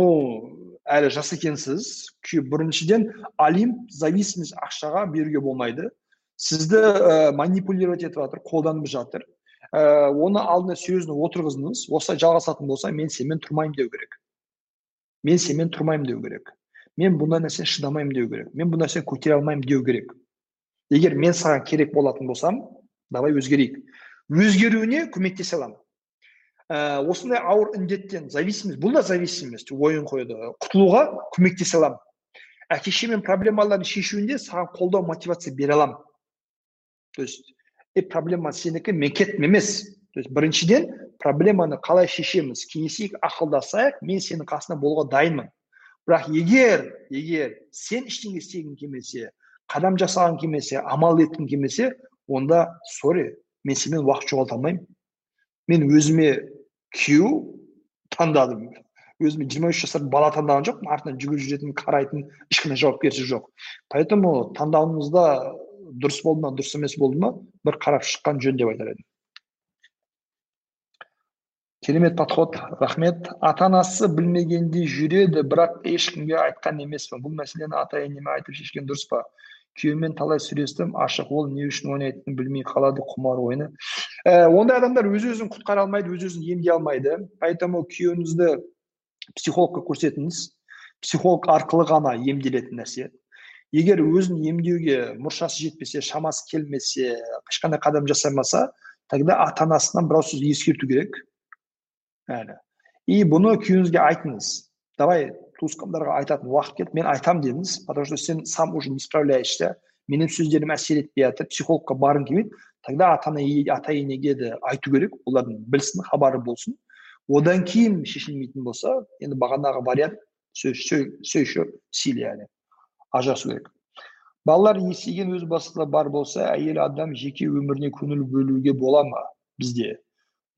әлі жас екенсіз. Біріншіден олимп зависимость ақшаға беруге болмайды. Сізді ә, манипулировать етіп жатыр қолданып жатыр. Ә, оны алдына сөзіне отырғызыңыз. Осылай жалғасатын болса мен сенімен тұрмаймын деу керек. Мен сенімен тұрмаймын деу керек. Мен бұндай нәрсені шыдамаймын деу керек. Мен бұл нәрсені көтере алмаймын деу керек. Егер мен саған керек болатын болсам давай өзгерейік. Өзгеруіне көмектесе аламын. Ә, осындай ауыр індеттен зависимость бұл да зависимость ойын қойды құтылуға көмектесе аламын әке шешемен проблемаларын шешуінде саған қолдау мотивация бере аламын то есть е проблема сенікі мен кеттім емес то есть біріншіден проблеманы қалай шешеміз кеңесейік ақылдасайық мен сенің қасында болуға дайынмын. Бірақ егер егер сен ештеңе істегің келмесе қадам жасағың келмесе амал еткің келмесе онда сорри мен сенімен уақыт жоғалта алмаймын мен өзіме күйеу таңдадым өзіме жиырма үш жасар бала таңдаған жоқпын артынан жүгіріп жүретін қарайтын ешқандай жауапкершілік жоқ поэтому таңдауыңызда дұрыс болды ма дұрыс емес болды ма бір қарап шыққан жөн деп айтар едім керемет подход рахмет ата анасы білмегендей жүреді бірақ ешкімге айтқан емеспін бұл мәселені ата енеме айтып шешкен дұрыс па күйеуіммен талай сөйлестім ашық ол не үшін ойнайтынын білмей қалады құмар ойыны. Ә, ондай адамдар өз өзін құтқара алмайды өз өзін емдей алмайды. Поэтому күйеуіңізді психологқа көрсетіңіз. Психолог арқылы ғана емделетін нәрсе. Егер өзін емдеуге мұршасы жетпесе шамасы келмесе ешқандай қадам жасамаса тогда ата анасынан біраз сөз ескерту керек. Әлі. И бұны күйеуіңізге айтыңыз. Давай туысқандарға айтатын уақыт келді. Мен айтамын дедіңіз. Потому что сен сам уже не справляешься. Менің сөздерім әсер етпей жатыр. Психологқа барғың келмейді. Тогда ата ата енеге де айту керек? Олардың білсін хабары болсын. Одан кейін шешілмейтін болса енді бағанағы вариант все еще әлі. Ажырасу керек. Балалар есейген өз басында бар болса әйел адам жеке өміріне көңіл бөлуге бола ма? Бізде.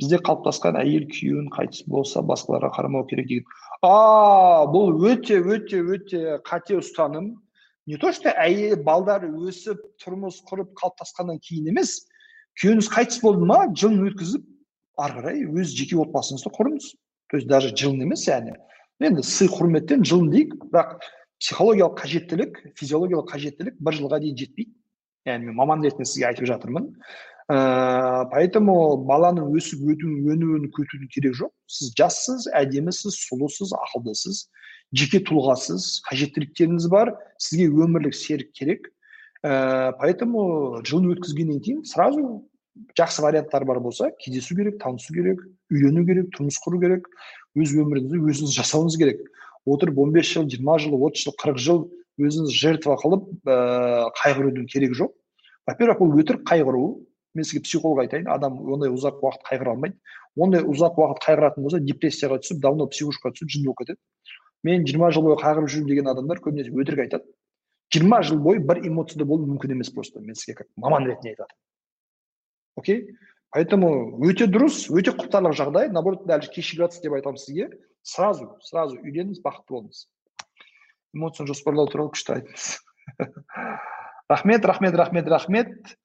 Бізде қалыптасқан әйел күйеуін қайтыс болса басқаларға қарамау керек деген. А бұл өте өте өте қате ұстаным. Не то что әйел балдар өсіп тұрмыс құрып қалыптасқаннан кейін емес күйеуіңіз қайтыс болды ма жылын өткізіп ары қарай өз жеке отбасыңызды құрыңыз то есть даже жылын емес яғни. Енді сый құрметтен жылын дейік бірақ психологиялық қажеттілік физиологиялық қажеттілік бір жылға дейін жетпейді. Яғни мен маман ретінде сізге айтып жатырмын. Ә, поэтому баланың өсіп өтуін өнуін күтудің керек жоқ. Сіз жассыз әдемісіз сұлусыз ақылдысыз жеке тұлғасыз қажеттіліктеріңіз бар сізге өмірлік серік керек. Ә, поэтому жылын өткізгеннен кейін сразу жақсы варианттар бар болса кездесу керек танысу керек үйлену керек тұрмыс құру керек өз өміріңізді өзіңіз жасауыңыз керек. Отырып 15 жыл жиырма жыл отыз жыл қырық жыл өзіңіз жертва қылып ә, қайғырудың керегі жоқ. Во первых бұл өтірік қайғыру мен сізге психолог айтайын адам ондай ұзақ уақыт қайғыра алмайды. Ондай ұзақ уақыт қайғыратын болса депрессияға түсіп давно психушкаға түсіп жын болып кетеді мен жиырма жыл бойы қайғырып жүрмін деген адамдар көбінесе өтірік айтады. Жиырма жыл бойы бір эмоцияда болу мүмкін емес просто мен сізге как маман ретінде айтатын окей? Поэтому өте дұрыс өте құптарлық жағдай. Наоборот дәл кешігіп деп айтамын сізге. Сразу сразу үйленіңіз бақытты болыңыз. Эмоцияны жоспарлау туралы күшті айттыңыз [LAUGHS] рахмет рахмет рахмет рахмет.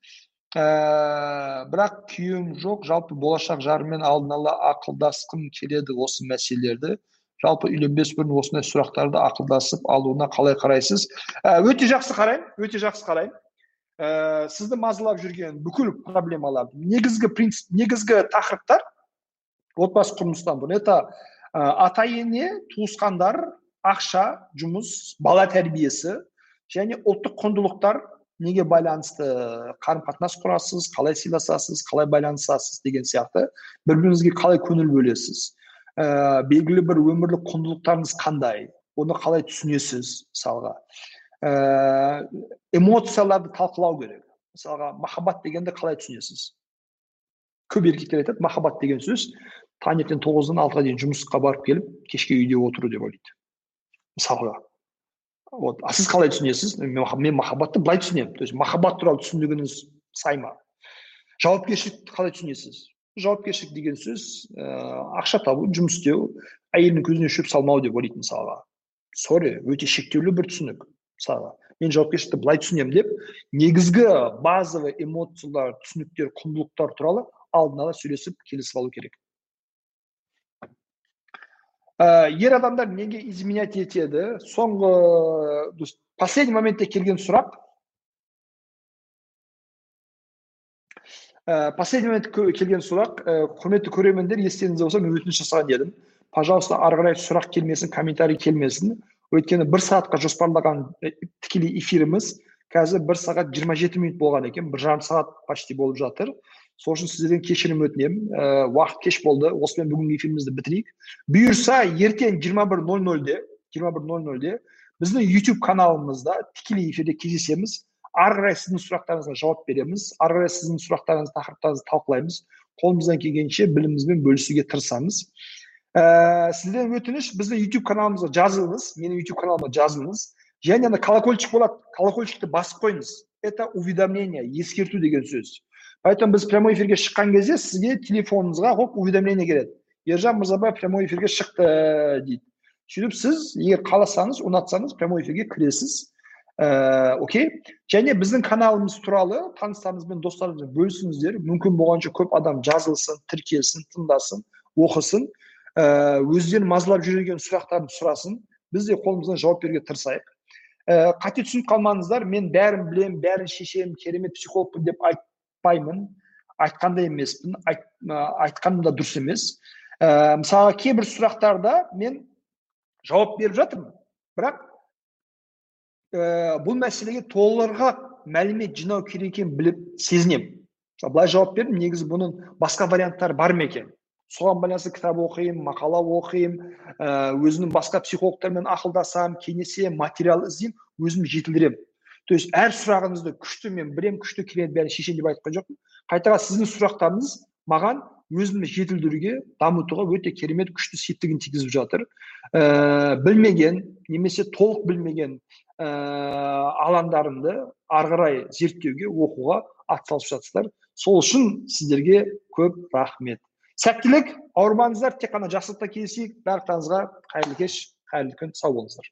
Ә, бірақ күйеуім жоқ. Жалпы болашақ жарыммен алдын ала ақылдасқым келеді осы мәселелерді. Жалпы үйленбес бұрын осындай сұрақтарды ақылдасып алуына қалай қарайсыз? Ә, өте жақсы қараймын өте жақсы қараймын. Ә, сізді мазалап жүрген бүкіл проблемалар негізгі принцип негізгі тақырыптар отбасы құрмыстан бұрын. Это ә, ата ене туысқандар ақша жұмыс бала тәрбиесі және ұлттық құндылықтар неге байланысты қарым қатынас құрасыз қалай сыйласасыз қалай байланысасыз деген сияқты. Бір біріңізге қалай көңіл бөлесіз? Ә, белгілі бір өмірлік құндылықтарыңыз қандай? Оны қалай түсінесіз мысалға? Ә, эмоцияларды талқылау керек. Мысалға махаббат дегенді қалай түсінесіз? Көп еркектер айтады махаббат деген сөз таңертең тоғыздан алтыға дейін жұмысқа барып келіп кешке үйде отыру деп ойлайды. Мысалға. Вот. А сіз қалай түсінесіз? Мен махаббатты былай түсінемін. То есть махаббат туралы түсінігіңіз сай ма? Жауапкершілікті қалай түсінесіз? Жауапкершілік деген сөз ә, ақша табу жұмыс істеу әйелдің көзіне шөп салмау деп ойлайды мысалға. Сорри өте шектеулі бір түсінік мысалға. Мен жауапкершілікті былай түсінемін деп негізгі базовый эмоциялар түсініктер құндылықтар туралы алдын ала сөйлесіп келісіп алу керек. Ер адамдар неге изменять етеді? Соңғы последний моментте келген сұрақ. Ә, последний моментте келген сұрақ. Ә, құрметті көрермендер естеріңізде болса мен өтініш жасаған едім. Пожалуйста ары қарай сұрақ келмесін комментарий келмесін. Өйткені бір сағатқа жоспарлаған тікелей эфиріміз қазір бір сағат 27 минут болған екен. Бір жарым сағат почти болып жатыр. Сол үшін сіздерден кешірім өтінемін ә, уақыт кеш болды. Осымен бүгінгі эфирімізді бітірейік. Бұйырса ертең жиырма бір нөл нөлде жиырма бір нөл нөлде біздің YouTube каналымызда тікелей эфирде кездесеміз. Ары қарай сіздің сұрақтарыңызға жауап береміз. Ары қарай сіздің сұрақтарыңыз тақырыптарыңызды талқылаймыз. Қолымыздан келгенше білімімізбен бөлісуге тырысамыз. Ә, сізден өтініш біздің YouTube каналымызға жазылыңыз. Менің YouTube каналыма жазылыңыз. Және ана колокольчик болады. Колокольчикті басып қойыңыз. Это уведомление ескерту деген сөз. Поэтому біз прямой эфирге шыққан кезде сізге телефоныңызға хоп уведомление келеді. Ержан мырзабаев прямой эфирге шықты дейді. Сөйтіп сіз егер қаласаңыз ұнатсаңыз прямой эфирге кіресіз ә, окей? Және біздің каналымыз туралы таныстарыңызбен достарыңызбен бөлісіңіздер. Мүмкін болғанша көп адам жазылсын тіркелсін тыңдасын оқысын ә, өздерін мазалап жүрген сұрақтарын сұрасын. Біз де қолымыздан жауап беруге тырысайық. Ә, қате түсініп қалмаңыздар мен бәрін білемін бәрін шешемін керемет психологпын деп айтпаймын. Айтқан да емеспін. Айт, айтқаным да дұрыс емес. Ә, мысалға кейбір сұрақтарда мен жауап беріп жатырмын. Бірақ ә, бұл мәселеге толығырақ мәлімет жинау керек екенін біліп сезінемін. Мысалы былай жауап бердім негізі бұның басқа варианттары бар ма екен? Соған байланысты кітап оқимын мақала оқимын ә, өзімнің басқа психологтармен ақылдасамын кеңесемін материал іздеймін өзімді жетілдіремін. То есть әр сұрағыңызды күшті мен білемін күшті керемет бәрін шешемін деп айтқан жоқпын. Қайтаға сіздің сұрақтарыңыз маған өзімді жетілдіруге дамытуға өте керемет күшті септігін тигізіп жатыр. Ә, білмеген немесе толық білмеген ә, алаңдарымды ары қарай зерттеуге оқуға атсалысып жатсыздар. Сол үшін сіздерге көп рахмет. Сәттілік ауырмаңыздар. Тек қана жақсылықта кездесейік. Барлықтарыңызға қайырлы кеш қайырлы күн. Сау болыңыздар.